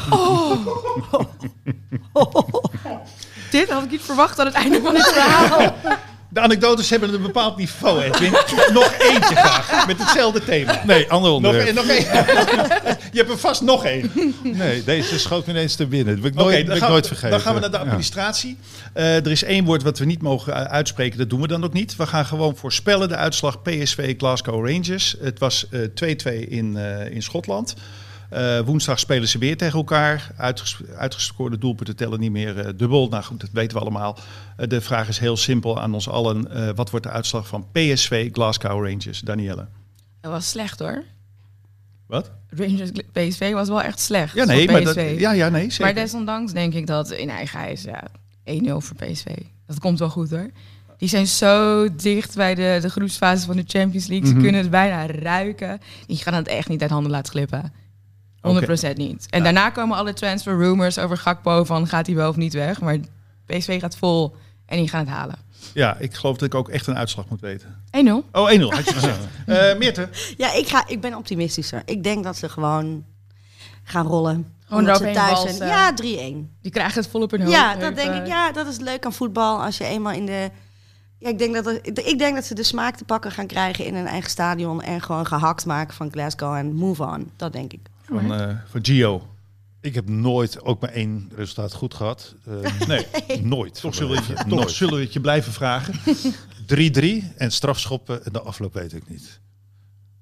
Dit had ik niet verwacht aan het einde van het verhaal. De anekdotes hebben een bepaald niveau, Edwin. nog eentje graag, met hetzelfde thema. Nee, ander Nog, onderwerp. nog één. Je hebt er vast nog één. Nee, deze schoot ineens te binnen. Dat heb ik nooit, ik nooit vergeten. dan gaan we naar de Ja. administratie. Eh, er is één woord wat we niet mogen uh, uitspreken, dat doen we dan ook niet. We gaan gewoon voorspellen de uitslag PSV Glasgow Rangers. Het was eh, 2-2 in, eh, in Schotland. Eh, woensdag spelen ze weer tegen elkaar. Uitges uitgescoorde doelpunten tellen niet meer eh, dubbel. Nou goed, dat weten we allemaal. Eh, de vraag is heel simpel aan ons allen. Wat wordt de uitslag van PSV Glasgow Rangers? Danielle. Dat was slecht hoor. Wat? Rangers PSV was wel echt slecht. Ja, nee, maar dat, ja, ja, nee, zeker. Maar desondanks denk ik dat in eigen huis ja, 1-0 voor PSV. Dat komt wel goed hoor. Die zijn zo dicht bij de, de groepsfase van de Champions League. Mhm. Ze kunnen het bijna ruiken. Die gaan het echt niet uit handen laten glippen. 100% niet. En daarna komen alle transfer rumors over Gakpo van gaat hij wel of niet weg. Maar PSV gaat vol en die gaan het halen. 1-0. Ja, ik geloof dat ik ook echt een uitslag moet weten. 1-0. Oh, 1-0 had je gezegd. Eh Meerte? ja ik, ga, ik ben optimistischer. Ik denk dat ze gewoon gaan rollen. Gewoon ze thuis zijn. Ja, 3-1. Die krijgen het volop in hun Ja, dat denk ik. Ja, dat is leuk aan voetbal. Als je eenmaal in de... Ja, ik, denk dat er- ik denk dat ze de smaak te pakken gaan krijgen in een eigen stadion. En gewoon gehakt maken van Glasgow en move on. Dat denk ik. Van, eh van Gio. Ik heb nooit ook maar één resultaat goed gehad. Eh, Nee, nooit. toch, zullen we, het je- toch Nooit. zullen we het je blijven vragen. 3-3 en strafschoppen en de afloop weet ik niet.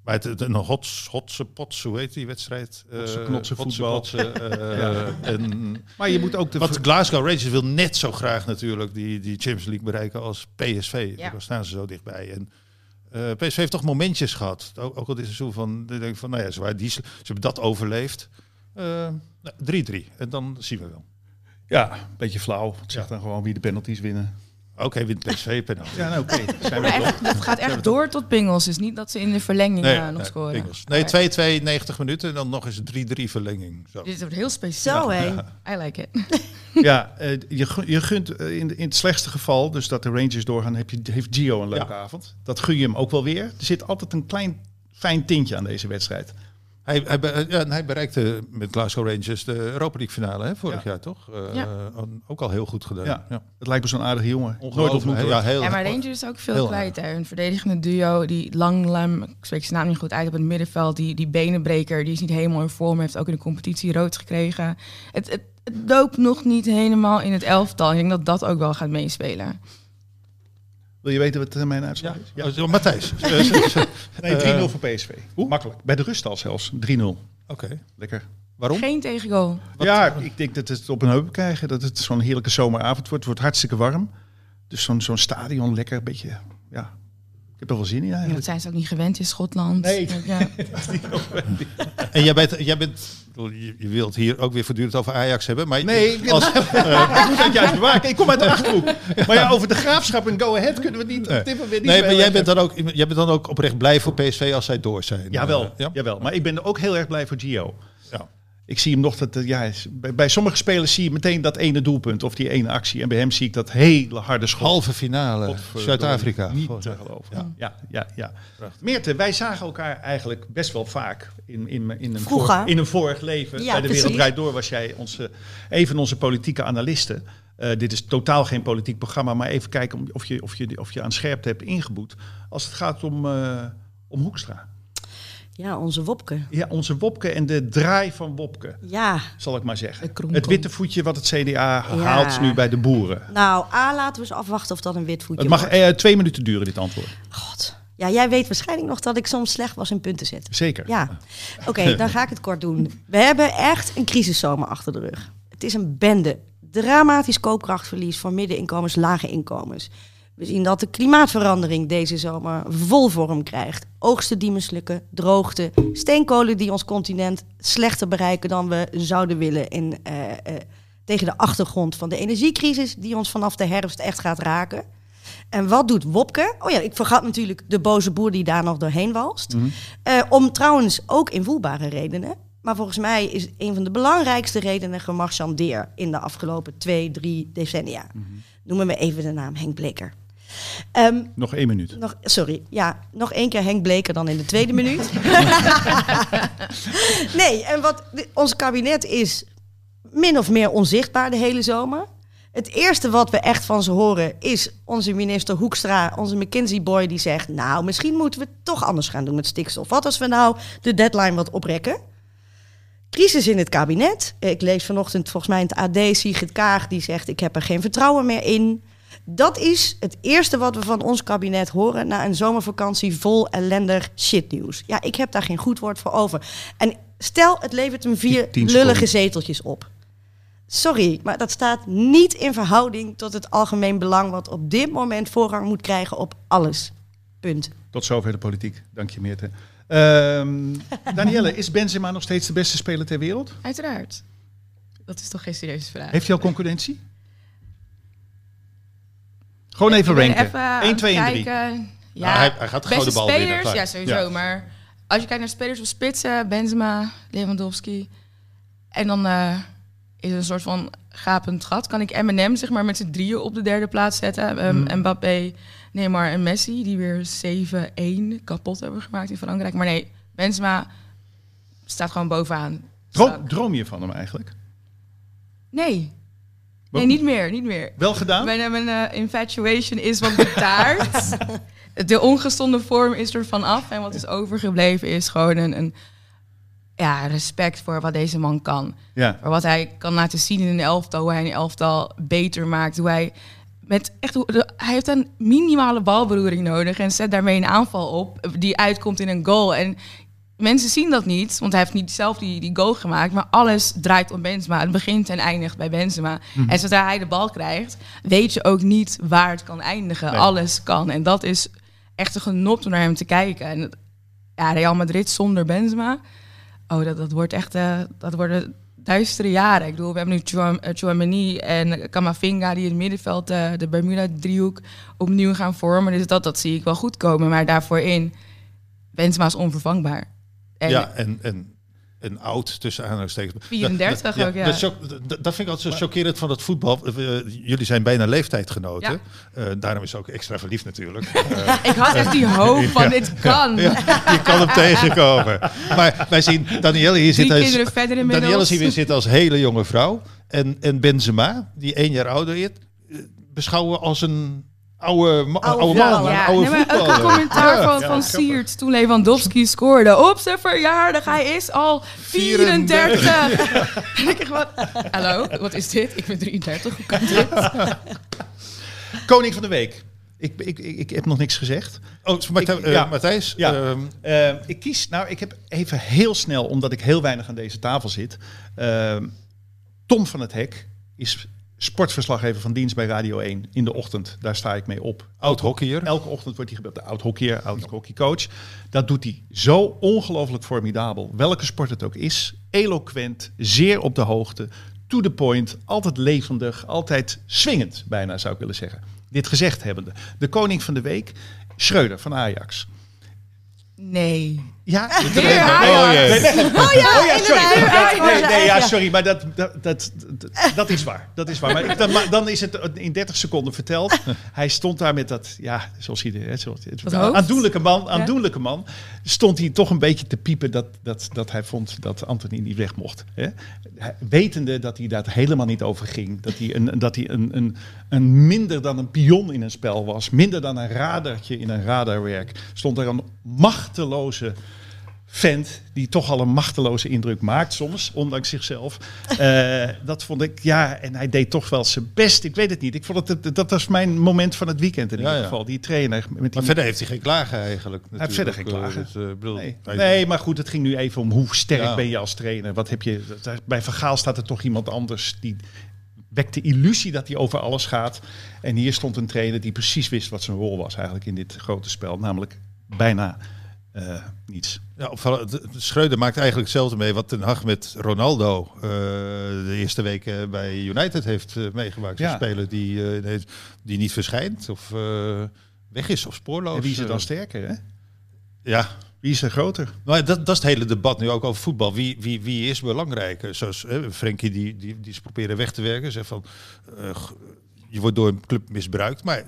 Maar het, het- een hots, hotse pots, hoe heet die wedstrijd? Eh, Hotse knotse hotse voetbal. potse, eh, Ja. en, Maar je moet ook de... want Glasgow Rangers wil net zo graag natuurlijk die, die Champions League bereiken als PSV. Ja. Daar staan ze zo dichtbij. En PSV heeft toch momentjes gehad. Ook, ook al dit seizoen van, ik denk van, nou ja, ze, waren die, ze hebben dat overleefd. Eh, nou, 3-3 en dan zien we wel. Ja, een beetje flauw. Het zegt dan gewoon wie de penalties winnen. Oké, wint PSV penalty. Ja, nou, oké. Zijn we Maar toch? echt, het gaat echt door tot pingels. Dus niet dat ze in de verlenging eh, nog scoren. Engels. Nee, 2-2, 90 minuten en dan nog eens 3-3 verlenging. Zo. Dit wordt heel specifiek. Zo hé. I like it. Ja, eh, je, je gunt eh, in, in het slechtste geval, dus dat de Rangers doorgaan, heb je, heeft Gio een leuke avond. Dat gun je hem ook wel weer. Er zit altijd een klein fijn tintje aan deze wedstrijd. Hij, hij, ja, en hij bereikte met Glasgow Rangers de Europa League finale hè, vorig Ja. jaar, toch? Eh, Ja. eh, ook al heel goed gedaan. Ja. Ja. Het lijkt me zo'n aardige jongen. Nooit ontmoet. Ja, heel Ja, maar Rangers is ook veel kwijt. Hè. Hun verdedigende duo, die Langlam, ik spreek zijn naam niet goed uit op het middenveld, die, die benenbreker, die is niet helemaal in vorm, heeft ook in de competitie rood gekregen. Het, het, het loopt nog niet helemaal in het elftal. Ik denk dat dat ook wel gaat meespelen. Wil je weten wat eh, mijn uitslag Ja. is? Oh, Matthijs. Eh, Nee, 3-0 Eh, voor PSV. Makkelijk. Bij de rust al zelfs. 3-0. Oké. Lekker. Waarom? Geen tegengoal. ja, ik denk dat het op een heup krijgen. Dat het zo'n heerlijke zomeravond wordt. Het wordt hartstikke warm. Dus zo'n zo'n stadion lekker. Een beetje, ja. Ik heb er wel zin in Ja, dat zijn ze ook niet gewend in Schotland. Nee. Ja. En jij bent, jij bent je, wilt hier ook weer voortdurend over Ajax hebben, maar Nee, ik, als, ik moet dat juist bewaken. Ik kom uit de Achterhoek. Maar ja, over de graafschap en go ahead kunnen we niet op dit moment niet nee, maar jij bent, dan ook, jij bent dan ook oprecht blij voor PSV als zij door zijn. Jawel, Eh, ja? jawel. Maar ik ben ook heel erg blij voor Gio. Ik zie hem nog dat, eh, ja, bij, bij sommige spelers zie je meteen dat ene doelpunt of die ene actie. En bij hem zie ik dat hele harde schot. Halve finale, Zuid-Afrika. Niet te geloven. Ja. Ja, ja, ja. Meerte, wij zagen elkaar eigenlijk best wel vaak in, in, in, een, Vroeger. vor- in een vorig leven. Ja, Bij de Wereld precies. Draait Door was jij onze, een van onze politieke analisten. Eh, dit is totaal geen politiek programma, maar even kijken of je, of je, of je aan scherpte hebt ingeboet. Als het gaat om, eh, om Hoekstra. Ja, onze Wopke. Ja, onze Wopke en de draai van Wopke, Ja, zal ik maar zeggen. Het witte voetje wat het CDA Ja. haalt nu bij de boeren. nou, A, laten we eens afwachten of dat een wit voetje Het mag wordt. eh, twee minuten duren, dit antwoord. God. Ja, jij weet waarschijnlijk nog dat ik soms slecht was in punten zetten. Zeker. Ja, oké, dan ga ik het kort doen. We hebben echt een crisiszomer achter de rug. Het is een bende. Dramatisch koopkrachtverlies voor middeninkomens, lage inkomens. We zien dat de klimaatverandering deze zomer vol vorm krijgt. Oogsten die mislukken, droogte, steenkolen die ons continent slechter bereiken dan we zouden willen. In, eh, eh, tegen de achtergrond van de energiecrisis die ons vanaf de herfst echt gaat raken. En wat doet Wopke? Oh ja, ik vergat natuurlijk de boze boer die daar nog doorheen walst. Eh, om trouwens ook invoelbare redenen. Maar volgens mij is een van de belangrijkste redenen gemarchandeer in de afgelopen twee, drie decennia. Noemen we even de naam Henk Bleker. Ehm, Nog één minuut. nog, sorry, ja, nog één keer Henk Bleker dan in de tweede minuut. nee, en wat ons kabinet is min of meer onzichtbaar de hele zomer. Het eerste wat we echt van ze horen is onze minister Hoekstra, onze McKinsey-boy, die zegt... nou, misschien moeten we het toch anders gaan doen met stikstof. Wat als we nou de deadline wat oprekken? Crisis in het kabinet. Ik lees vanochtend volgens mij in het AD Sigrid Kaag, die zegt... ik heb er geen vertrouwen meer in. Dat is het eerste wat we van ons kabinet horen... na een zomervakantie vol ellendig shitnieuws. Ja, ik heb daar geen goed woord voor over. En stel, het levert hem vier lullige zeteltjes op. Sorry, maar dat staat niet in verhouding tot het algemeen belang... wat op dit moment voorrang moet krijgen op alles. Punt. Tot zover de politiek. Dank je, Meerte. Ehm Danielle, is Benzema nog steeds de beste speler ter wereld? Uiteraard. Dat is toch geen serieuze vraag. Heeft hij al concurrentie? Gewoon even ranken. even aan 1, het 2 en 3. kijken. Ja, Nou, hij- hij gaat de beste gouden bal winnen, spelers, klaar. ja sowieso. Ja. Maar als je kijkt naar spelers op spitsen, Benzema, Lewandowski. En dan eh, is er een soort van gapend gat. Kan ik Eminem zeg maar met z'n drieën op de derde plaats zetten. Um, Hmm. Mbappé, Neymar en Messi. Die weer 7-1 kapot hebben gemaakt in Frankrijk. Maar nee, Benzema staat gewoon bovenaan. Droom, droom je van hem eigenlijk? Nee. Wat- Nee, niet meer, niet meer. Wel gedaan? Mijn, mijn eh, infatuation is wat betaard. de ongezonde vorm is er vanaf. En wat is overgebleven is gewoon een, een ja, respect voor wat deze man kan. Ja. Voor wat hij kan laten zien in een elftal. Hoe hij een elftal beter maakt. Hoe hij met echt, hij heeft een minimale balberoering nodig. En zet daarmee een aanval op die uitkomt in een goal. En mensen zien dat niet, want hij heeft niet zelf die, die goal gemaakt. Maar alles draait om Benzema. Het begint en eindigt bij Benzema. En zodra hij de bal krijgt, weet je ook niet waar het kan eindigen. Nee. Alles kan. En dat is echt een genot om naar hem te kijken. En ja, Real Madrid zonder Benzema. Oh, dat, dat wordt echt eh, dat worden duistere jaren. Ik bedoel, we hebben nu Chouam- eh, Chouameni en Kamavinga die in het middenveld eh, de Bermuda-driehoek opnieuw gaan vormen. Dus dat, dat zie ik wel goed komen. Maar daarvoor in, Benzema is onvervangbaar. En ja, en, en, en oud tussen aanhalingstekens. 34 Dat- dat- ook, ja. Dat, dat- dat vind ik altijd zo chockerend van het voetbal. Eh, jullie zijn bijna leeftijdgenoten. Eh, daarom is ook extra verliefd natuurlijk. Ik had echt die hoop van dit kan. ja, je kan hem tegenkomen. Maar wij zien Danielle hier zitten als. Danielle zien we zitten als hele jonge vrouw. En, en Benzema, die één jaar ouder is, eh, beschouwen als een oude, Oude man. voetballer. Een Ja, oude nee, commentaar Ja. van, Ja, van. Siert toen Lewandowski scoorde. Op zijn verjaardag, hij is al 34. en ik wat, hallo, wat is dit? Ik ben 33, hoe kan dit? Koning van de Week. Ik, ik, ik, ik heb nog niks gezegd. Oh, Martijn- Ik- eh, ja. Matthijs, Ja. ehm, Eh, ik kies, nou, ik heb even heel snel, omdat ik heel weinig aan deze tafel zit. Ehm, Tom van het Hek is sportverslaggever van dienst bij Radio 1 in de ochtend. Daar sta ik mee op. oud hockeyer. Elke ochtend wordt hij gebeld. De oud hockeyer, oud hockeycoach. Dat doet hij zo ongelooflijk formidabel. Welke sport het ook is. Eloquent, zeer op de hoogte. To the point, altijd levendig, altijd swingend, bijna zou ik willen zeggen. Dit gezegd hebbende. De koning van de week, Schreuder van Ajax. Nee. Ja, Ajax. Oh, jee. Oh ja, Oh ja, sorry. Ja, nee, nee, ja, sorry, maar dat, dat, dat, dat, is waar. Dat is waar. Maar ik- dan, dan is het in 30 seconden verteld. Hij stond daar met dat, ja, zoals hij, hè, zoals, het, hoofd? aandoenlijke man, aandoenlijke man. Stond hij toch een beetje te piepen dat, dat, dat hij vond dat Anthony niet weg mocht. Hè? Wetende dat hij daar helemaal niet over ging. Dat hij, een, dat hij een, een, een minder dan een pion in een spel was. Minder dan een radartje in een radarwerk. Stond er een machteloze vent die toch al een machteloze indruk maakt soms, ondanks zichzelf. Eh, dat vond ik, ja, en hij deed toch wel zijn best. Ik weet het niet. Ik vond het, dat- dat was mijn moment van het weekend in Ja, ieder ja. geval. Die trainer. Met die Maar verder heeft hij geen klagen eigenlijk. hij heeft verder geen natuurlijk. klagen. Eh, dus, eh, bedoel, Nee. maar goed, het ging nu even om hoe sterk Ja. ben je als trainer. Wat heb je, bij Vergaal staat er toch iemand anders die wekt de illusie dat hij over alles gaat. En hier stond een trainer die precies wist wat zijn rol was eigenlijk in dit grote spel. Namelijk bijna eh, niets. Ja, Schreuder maakt eigenlijk hetzelfde mee wat Ten Hag met Ronaldo eh, de eerste weken bij United heeft eh, meegemaakt. Een speler die, die niet verschijnt of weg is of spoorloos. En wie is er dan sterker? Hè? ja, Wie is er groter? maar dat, dat is het hele debat nu ook over voetbal. Wie, wie, wie is belangrijker? Zoals Frenkie die, die, die is proberen weg te werken. Zegt van, je wordt door een club misbruikt. Maar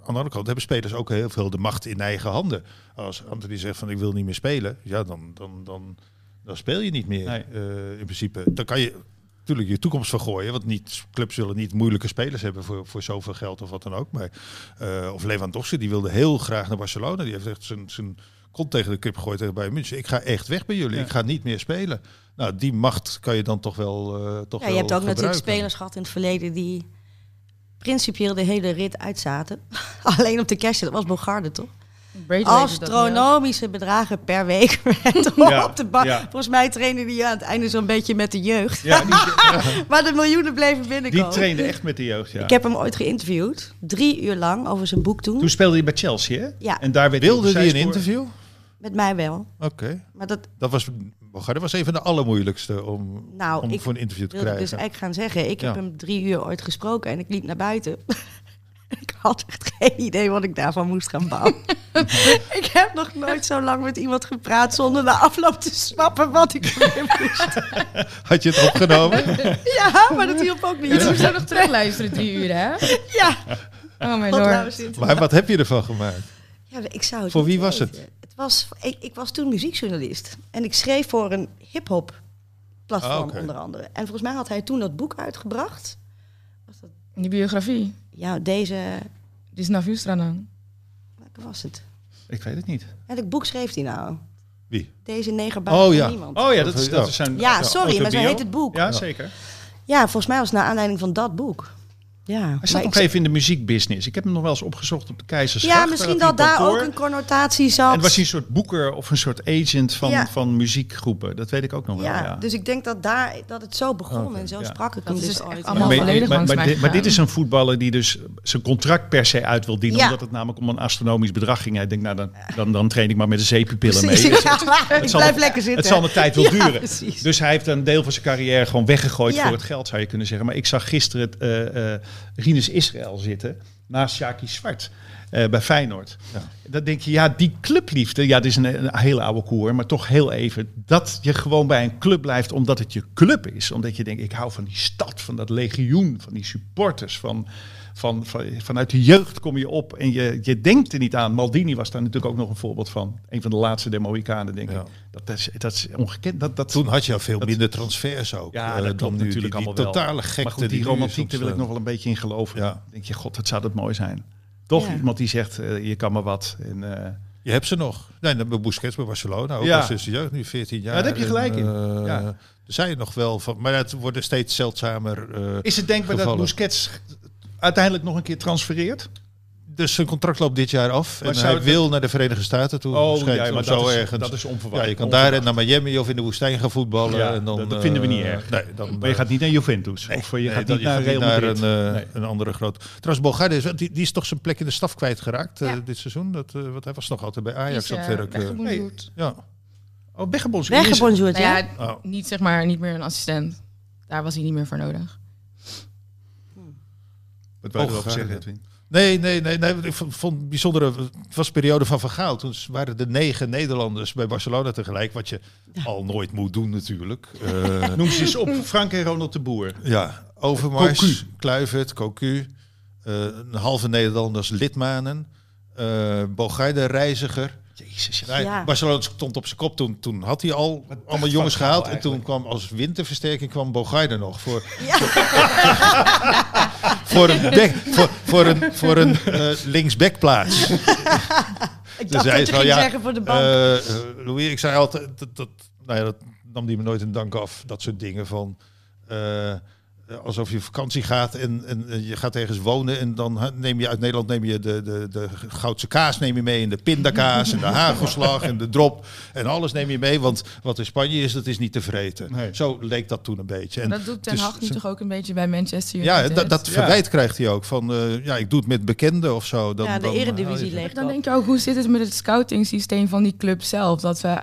aan de andere kant hebben spelers ook heel veel de macht in eigen handen. Als Anthony zegt van ik wil niet meer spelen. Ja, dan, dan, dan, dan speel je niet meer Nee. eh, in principe. Dan kan je natuurlijk je toekomst vergooien. Want niet, clubs zullen niet moeilijke spelers hebben voor, voor zoveel geld of wat dan ook. Maar, eh, of Lewandowski, die wilde heel graag naar Barcelona. Die heeft echt zijn, zijn kont tegen de krip gegooid tegen Bayern München. Ik ga echt weg bij jullie. Ja. Ik ga niet meer spelen. Nou, die macht kan je dan toch wel uh, toch Ja, wel je hebt ook natuurlijk spelers gehad in het verleden die principieel de hele rit uitzaten. Alleen op de cash, dat was Bogarde toch? Astronomische bedragen per week Ja, op de bank. ja. Volgens mij trainde die aan het einde zo'n beetje met de jeugd. Ja, die, Maar de miljoenen bleven die binnenkomen. trainde echt met de jeugd, ja. Ik heb hem ooit geïnterviewd, drie uur lang over zijn boek toen. Toen speelde hij bij Chelsea, hè? Ja. En daar werd Wilde hij die een interview? Met mij wel. Oké. Maar dat Dat was, Bogarde was een van de allermoeillijkste om, Nou, om ik voor een interview te ik krijgen. dus eigenlijk gaan zeggen. Ik heb hem drie uur ooit gesproken en ik liep naar buiten. ik had echt geen idee wat ik daarvan moest gaan bouwen. ik heb nog nooit zo lang met iemand gepraat zonder na afloop te snappen wat ik moest. Had je het opgenomen? Ja, maar dat hielp ook Je niet. moest ook nog terugluisteren drie uur, hè? Ja, Oh mijn lord. nou maar wat heb je ervan gemaakt? Ja, ik zou het Voor wie was weten. Het was, ik, ik was toen muziekjournalist. En ik schreef voor een hip-hop platform Ah, onder andere. En volgens mij had hij toen dat boek uitgebracht. Die biografie. Ja, deze... Die is naar dan. Welke was het? Ik weet het niet. Welk boek schreef hij nou? Wie? Deze negen Oh, ja. niemand. Oh ja, dat is, dat Ja. is zijn ja, sorry, maar zo heet het boek. Ja. Ja, zeker. volgens mij was het naar aanleiding van dat boek. Ja, Hij ik- nog even in de muziekbusiness. Ik heb hem nog wel eens opgezocht op de Keizersgracht. ja misschien dat daar kantoor. ook een connotatie zat. En was hij een soort boeker of een soort agent van, Ja. van muziekgroepen. Dat weet ik ook nog wel. ja, Ja. dus ik denk dat, daar, dat het zo begon Oké, en zo ja. sprak ik Dat hem dus echt ooit. allemaal Maar- dit, maar dit gegaan. is een voetballer die dus zijn contract per se uit wil dienen. Ja. Omdat het namelijk om een astronomisch bedrag ging. Hij denkt, nou dan, dan, dan train ik maar met de zeepupillen mee. Ik blijf lekker zitten. Het zal een tijd wel duren. precies. Dus hij heeft een deel van zijn carrière gewoon weggegooid voor het geld, zou je kunnen zeggen. Maar ik zag gisteren het, eh eh, Rinus Israël zitten naast Shaki Zwart. eh, bij Feyenoord. Ja. Dan denk je, ja, die clubliefde, ja, dit is een, een hele oude koer, maar toch heel even. Dat je gewoon bij een club blijft omdat het je club is. Omdat je denkt, ik hou van die stad, van dat legioen, van die supporters, van, van, van, vanuit de jeugd kom je op en je, je denkt er niet aan. Maldini was daar natuurlijk ook nog een voorbeeld van. Een van de laatste der Mohikanen, denk Ja. ik. Dat is, dat is ongekend. Dat, dat, Toen had je al veel Dat- minder transfers ook. ja, eh, dat dan klopt nu. natuurlijk die, die allemaal wel. totale gekte. maar goed, die romantiek, daar wil ik eh, nog wel een beetje in geloven. Ja. Dan denk je, god, het zou dat mooi zijn. Toch Ja. iemand die zegt, eh, je kan maar wat. En, eh, Je hebt ze nog. Nee, dan bij Busquets bij Barcelona. Ook Ja. al sinds de jeugd, nu 14 jaar. Ja, daar heb je gelijk in. Ja. Er zijn er nog wel van. Maar het worden steeds zeldzamer. eh, is het denkbaar dat. Busquets uiteindelijk nog een keer transfereert? Dus zijn contract loopt dit jaar af. Maar en hij wil naar de Verenigde Staten toe. Oh, ja, maar zo dat is, ergens. dat is onverwacht. Ja, je kan Onverwacht. daar naar Miami of in de woestijn gaan voetballen. Ja, en dan, dat- dat vinden we niet eh, erg. Nee, dan, Maar je gaat niet naar Juventus. Nee, of eh, je nee, gaat niet naar een, eh, Nee. een andere groot. Trouwens, Bogarde is, wel- die, die is toch zijn plek in de staf kwijtgeraakt eh, Ja. dit seizoen. Dat, eh, want hij was nog altijd bij Ajax is, aan eh, het werk. eh. ja. Oh. Weggebonjourd, Nou ja? ja, Oh. niet zeg maar, niet meer een assistent. Daar was hij niet meer voor nodig. Wat Oh, erover gaar, zeggen. Edwin? Nee, nee, nee, nee. Ik vond het bijzondere. Het was een periode van Van Gaal. Toen waren er negen Nederlanders bij Barcelona tegelijk. Wat je al nooit moet doen, natuurlijk. Eh, Noem ze eens op. Frank en Ronald de Boer. ja, Overmars, Cocu. Kluivert, Cocu. eh, een halve Nederlanders, Lidmanen. eh Bogarde, Reiziger. Jezus, ja. Ja. Barcelona stond op zijn kop. Toen, toen had hij al allemaal jongens gehaald. En toen kwam als winterversterking kwam Bogarde nog. Voor, voor een, voor, voor een, voor een eh, linksbackplaats. Ik Dus dacht hij dat wel, ging ja, zeggen voor de bank. eh, eh, Louis, ik zei altijd, dat, dat, nou ja, dat nam die me nooit in dank af. Dat soort dingen van, eh, alsof je vakantie gaat en, en, en je gaat ergens wonen en dan neem je uit Nederland neem je de, de, de goudse kaas neem je mee en de pindakaas en de hagelslag en de drop en alles neem je mee, want wat in Spanje is, dat is niet te vreten. Nee. Zo leek dat toen een beetje. En dat doet Ten dus- Hag nu toch ook een beetje bij Manchester United? ja, dat, dat Ja. verwijt krijgt hij ook van, eh, ja, ik doe het met bekenden of zo. Dan, ja, de dan, eredivisie oh, leeft Dan denk je ook, hoe zit het met het scouting systeem van die club zelf? Dat we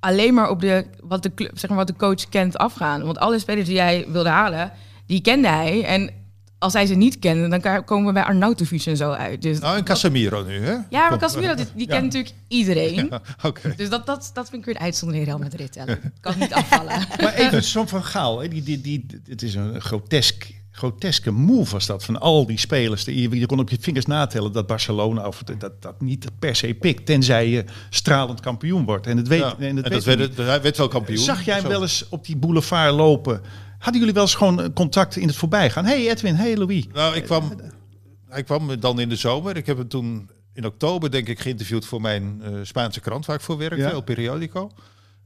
alleen maar op de, wat, de club, zeg maar, wat de coach kent afgaan. Want alle spelers die jij wilde halen, die kende hij. En als hij ze niet kende, dan komen we bij Arnautovic en zo uit. Dus Nou, en Casemiro nu, hè? ja, maar. Casemiro, die, die kent natuurlijk iedereen. Ja, Oké. Dus dat, dat, dat vind ik weer een uitzondering in Real Madrid. Kan niet afvallen. Maar even zo'n Van Gaal. Hè, die, die, die, het is een grotesk, groteske move was dat. Van al die spelers. Die, je kon op je vingers natellen dat Barcelona of dat, dat niet per se pikt. Tenzij je stralend kampioen wordt. En, het weet, Ja, en en dat dat weet werd, je het- hij werd wel kampioen. Zag jij hem wel eens op die boulevard lopen? Hadden jullie wel eens gewoon contact in het voorbijgaan? Hey Edwin, hey Louis. Nou, ik kwam, hij kwam dan in de zomer. Ik heb hem toen in oktober, denk ik, geïnterviewd voor mijn eh, Spaanse krant waar ik voor werkte, Ja. El Periodico.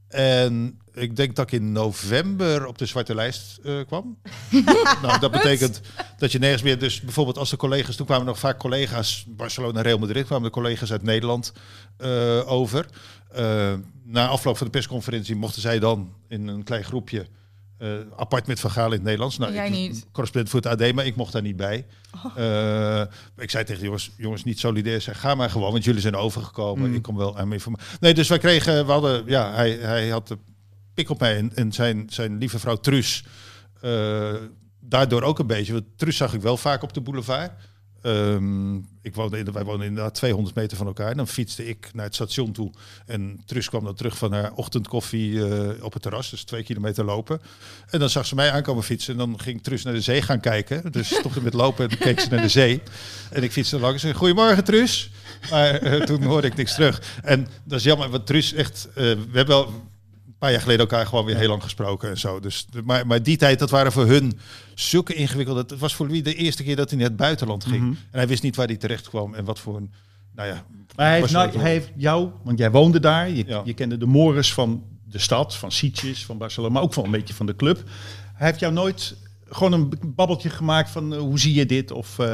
En ik denk dat ik in november op de zwarte lijst eh, kwam. nou, dat betekent dat je nergens meer... Dus bijvoorbeeld als de collega's... Toen kwamen nog vaak collega's... Barcelona, Real Madrid... kwamen de collega's uit Nederland eh, over. Eh, na afloop van de persconferentie mochten zij dan in een klein groepje... eh, apart met Van Gaal in het Nederlands. Nou, Jij ik, niet. Correspondent voor het AD, maar ik mocht daar niet bij. Eh, ik zei tegen de jongens, jongens, niet solidair zijn. Ga maar gewoon, want jullie zijn overgekomen. Ik kom wel aan mijn informatie. Nee, dus wij kregen, we hadden, ja, hij, hij had de pik op mij en, en zijn, zijn lieve vrouw Truus. eh, daardoor ook een beetje. Want Truus zag ik wel vaak op de boulevard. Ehm, ik woonde wij woonden inderdaad 200 meter van elkaar. Dan fietste ik naar het station toe. En Truus kwam dan terug van haar ochtendkoffie eh, op het terras. Dus twee kilometer lopen. En dan zag ze mij aankomen fietsen. En dan ging Truus naar de zee gaan kijken. Dus stopte met lopen en keek ze naar de zee. En ik fietste langs en zei, goedemorgen Truus. Maar eh, toen hoorde ik niks terug. En dat is jammer, want Truus echt... eh, we hebben wel paar jaar geleden elkaar gewoon weer heel lang gesproken en zo. Dus, de- maar, maar die tijd, dat waren voor hun zulke ingewikkelde... Het was voor Louis de eerste keer dat hij naar het buitenland ging. Mhm. En hij wist niet waar hij terecht kwam en wat voor een... Nou ja, Maar hij heeft, nou- hij heeft jou, want jij woonde daar. Je, Ja. je kende de mores van de stad, van Sitges, van Barcelona, maar ook van een beetje van de club. Hij heeft jou nooit gewoon een babbeltje gemaakt van eh, hoe zie je dit? Of, eh,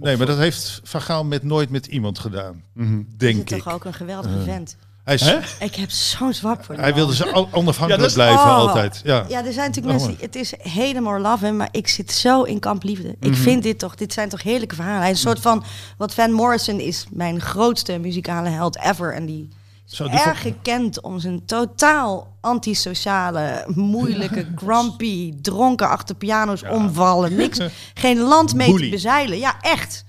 Nee, of- maar dat heeft Van Gaal met nooit met iemand gedaan. Mhm. Is Denk het ik. toch ook een geweldige vent. Hij, is, Hè? Ik heb zo'n zwak voor die hij man. wilde ze onafhankelijk Ja, is- blijven Oh. altijd. Ja. Ja, er zijn natuurlijk Oh, mensen die, het is helemaal love hem, maar ik zit zo in kamp liefde. Ik vind dit toch, dit zijn toch heerlijke verhalen. Hij is een soort van, wat Van Morrison is mijn grootste muzikale held ever. En die is Zo, die erg gekend om zijn totaal antisociale, moeilijke, grumpy, dronken achter piano's omvallen. Niks, geen land mee Bully. te bezeilen. Ja, echt.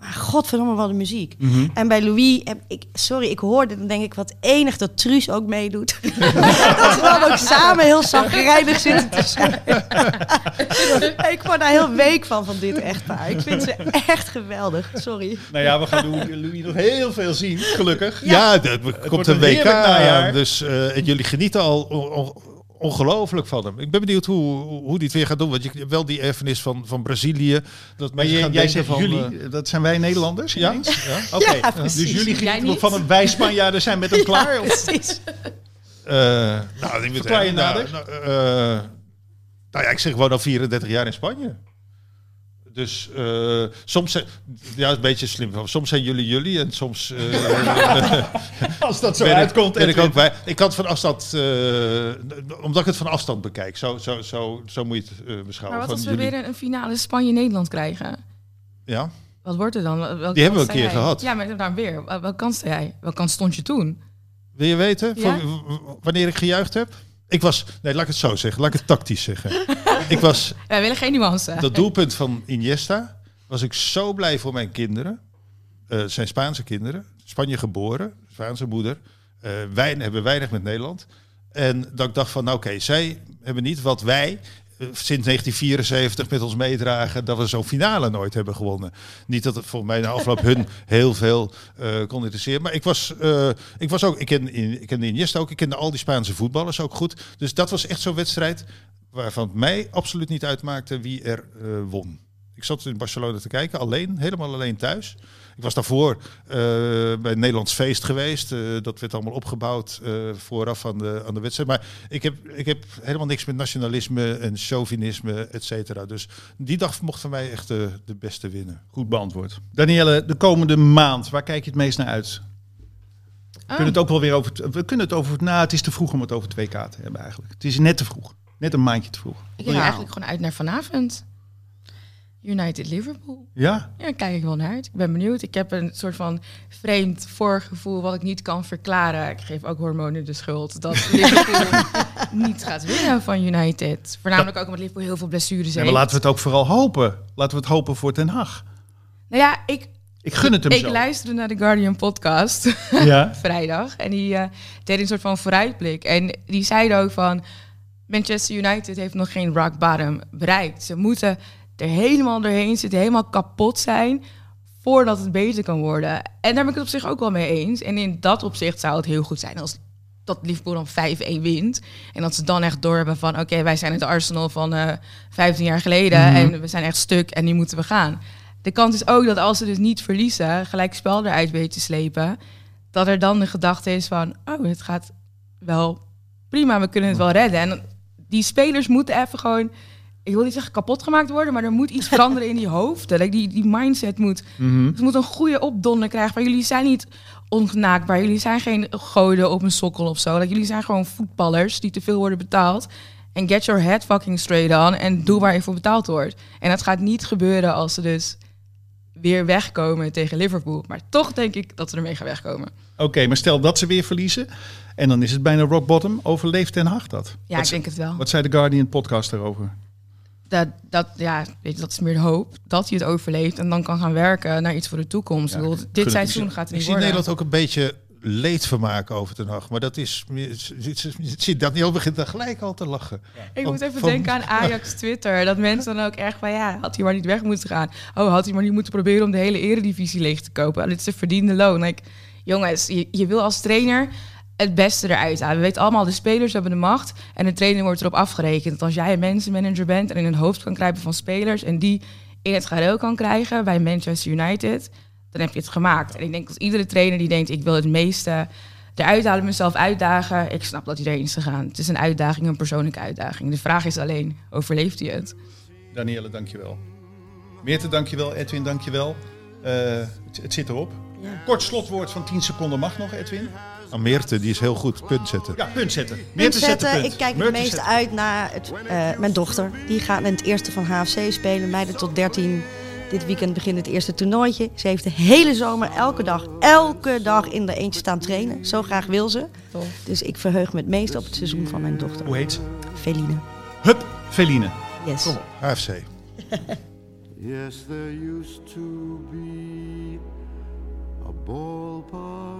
Maar godverdomme wat de muziek. Mhm. En bij Louis, heb ik, sorry, ik hoorde, dan denk ik wat enig dat Truus ook meedoet. dat we dan ook samen heel zagrijnig zitten te zijn. ik word daar heel week van, van dit echtpaar. Ik vind ze echt geweldig. Sorry. Nou ja, we gaan Louis, nog heel veel zien, gelukkig. Ja, er komt wordt een een WK aan. Dus eh, en jullie genieten al ongelooflijk van hem. Ik ben benieuwd hoe, hoe die het weer gaat doen. Want je hebt wel die erfenis van, van Brazilië. Dat Maar mensen jij, zegt van, jullie, eh, dat zijn wij Nederlanders? ja, ineens? ja. Oké, Ja, precies. dus jullie niet? van een wij Spanjaarden zijn met hem klaar? Of? Precies. Eh, nou, die moet- Verklaar je nou, nader? nou, eh, nou ja, ik zeg gewoon al 34 jaar in Spanje. Dus eh, soms, zijn- ja, een beetje slim. van. Soms zijn jullie jullie en soms eh, Als dat zo ben, ik, uitkomt. ben ik ook bij. Ik kan het van afstand, eh, omdat ik het van afstand bekijk. Zo, zo, zo, zo moet je het eh, beschouwen. Maar wat Van als we jullie- weer een, finale Spanje-Nederland krijgen? Ja, Wat wordt er dan? Welke Die hebben we een keer jij? gehad. Ja, maar dan weer. Wel- Welke kans jij? Welke kans stond je toen? wil je weten Ja? wanneer ik gejuicht heb? Ik was, nee, laat ik het zo zeggen. Laat ik het tactisch zeggen. ik was Wij willen geen nuance. dat doelpunt van Iniesta. was ik zo blij voor mijn kinderen. Het zijn Spaanse kinderen, Spanje geboren, Spaanse moeder. Eh wij hebben weinig met Nederland. En dat ik dacht van, nou oké, zij hebben niet wat wij sinds 1974 met ons meedragen, dat we zo'n finale nooit hebben gewonnen. Niet dat het volgens mij na afloop hun heel veel eh, kon interesseren. Maar ik was, eh, ik was ook, ik ken, ik ken Iniesta ook, ik kende al die Spaanse voetballers ook goed. Dus dat was echt zo'n wedstrijd waarvan het mij absoluut niet uitmaakte wie er eh, won. Ik zat in Barcelona te kijken, alleen, helemaal alleen thuis. Ik was daarvoor eh, bij een Nederlands feest geweest. Eh, dat werd allemaal opgebouwd eh, vooraf aan de, aan de wedstrijd. Maar ik heb, ik heb helemaal niks met nationalisme en chauvinisme, et cetera. Dus die dag mocht voor mij echt de, de beste winnen. Goed beantwoord. Danielle, de komende maand, waar kijk je het meest naar uit? We kunnen het ook wel weer over. het- We kunnen het over. Nou, het is te vroeg om het over het WK te hebben eigenlijk. Het is net te vroeg. Net een maandje te vroeg. Ik kijk eigenlijk gewoon uit naar vanavond. United Liverpool. Ja? Ja, daar kijk ik wel naar uit. Ik ben benieuwd. Ik heb een soort van vreemd voorgevoel wat ik niet kan verklaren. Ik geef ook hormonen de schuld dat Liverpool niet gaat winnen van United. Voornamelijk ook omdat Liverpool heel veel blessures ja heeft. maar laten we het ook vooral hopen. Laten we het hopen voor Ten Hag. Nou ja, ik, Ik gun het hem ik zo. luisterde naar de Guardian podcast Ja. vrijdag. En die eh, deed een soort van vooruitblik. En die zeiden ook van... Manchester United heeft nog geen rock bottom bereikt. Ze moeten er helemaal doorheen zitten, helemaal kapot zijn... voordat het beter kan worden. En daar ben ik het op zich ook wel mee eens. En in dat opzicht zou het heel goed zijn als dat Liverpool dan 5-1 wint. En dat ze dan echt door hebben van... oké, wij zijn het Arsenal van eh 15 jaar geleden... en we zijn echt stuk en nu moeten we gaan. De kans is ook dat als ze dus niet verliezen... gelijk spel eruit weten te slepen... dat er dan de gedachte is van... oh, het gaat wel prima, we kunnen het wel redden. En die spelers moeten even gewoon... ik wil niet zeggen kapot gemaakt worden... maar er moet iets veranderen in die hoofden. Like die, die mindset moet... Mhm. Ze moeten een goede opdonder krijgen. Maar jullie zijn niet ongenaakbaar. Jullie zijn geen goden op een sokkel of zo. Like, jullie zijn gewoon voetballers die te veel worden betaald. En get your head fucking straight on. En doe waar je voor betaald wordt. En dat gaat niet gebeuren als ze dus weer wegkomen tegen Liverpool. Maar toch denk ik dat ze ermee gaan wegkomen. Oké, maar stel dat ze weer verliezen. En dan is het bijna rock bottom. Overleeft Ten Hag dat? Ja, wat, ik denk het wel. wat zei de Guardian podcast daarover? Dat, dat, ja, weet je, dat is meer de hoop dat hij het overleeft. En dan kan gaan werken naar iets voor de toekomst. Ja, ik bedoel, gun dit seizoen gaat het Ik niet zie worden. Nederland ook een beetje leedvermaak over Ten Hag. Maar dat is... Zie dat niet al begint dan gelijk al te lachen. Ik moet even van- denken aan Ajax Twitter. Dat mensen dan ook echt van ja, had hij maar niet weg moeten gaan. Oh, had hij maar niet moeten proberen om de hele eredivisie leeg te kopen. Dit is een verdiende loon. Like, jongens, je, je wil als trainer het beste eruit halen. We weten allemaal, de spelers hebben de macht. En de trainer wordt erop afgerekend. Dat als jij een mensenmanager bent en in het hoofd kan kruipen van spelers... en die in het gareel kan krijgen bij Manchester United... dan heb je het gemaakt. En ik denk dat iedere trainer die denkt... ik wil het meeste eruit halen, mezelf uitdagen... ik snap dat hij erin is gegaan. Het is een uitdaging, een persoonlijke uitdaging. De vraag is alleen, overleeft hij het? Danielle, dankjewel. Meerte, dankjewel. Edwin, dankjewel. Eh het, het zit erop. Kort slotwoord van 10 seconden mag nog, Edwin. Meerte, die is heel goed. Punt zetten. Ja, punt zetten. Punt zetten. punt. Ik kijk het meest uit naar het, eh, mijn dochter. Die gaat in het eerste van HFC spelen. Meiden tot 13. Dit weekend begint het eerste toernooitje. Ze heeft de hele zomer elke dag, elke dag in de eentje staan trainen. Zo graag wil ze. Tof. Dus ik verheug me het meest op het seizoen van mijn dochter. Hoe heet ze? Feline. Hup, Feline. Yes. Kom op. AFC. Yes, there used to be a ballpark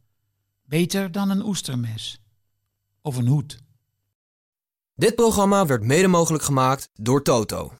Beter dan een oestermes. Of een hoed. Dit programma werd mede mogelijk gemaakt door Toto.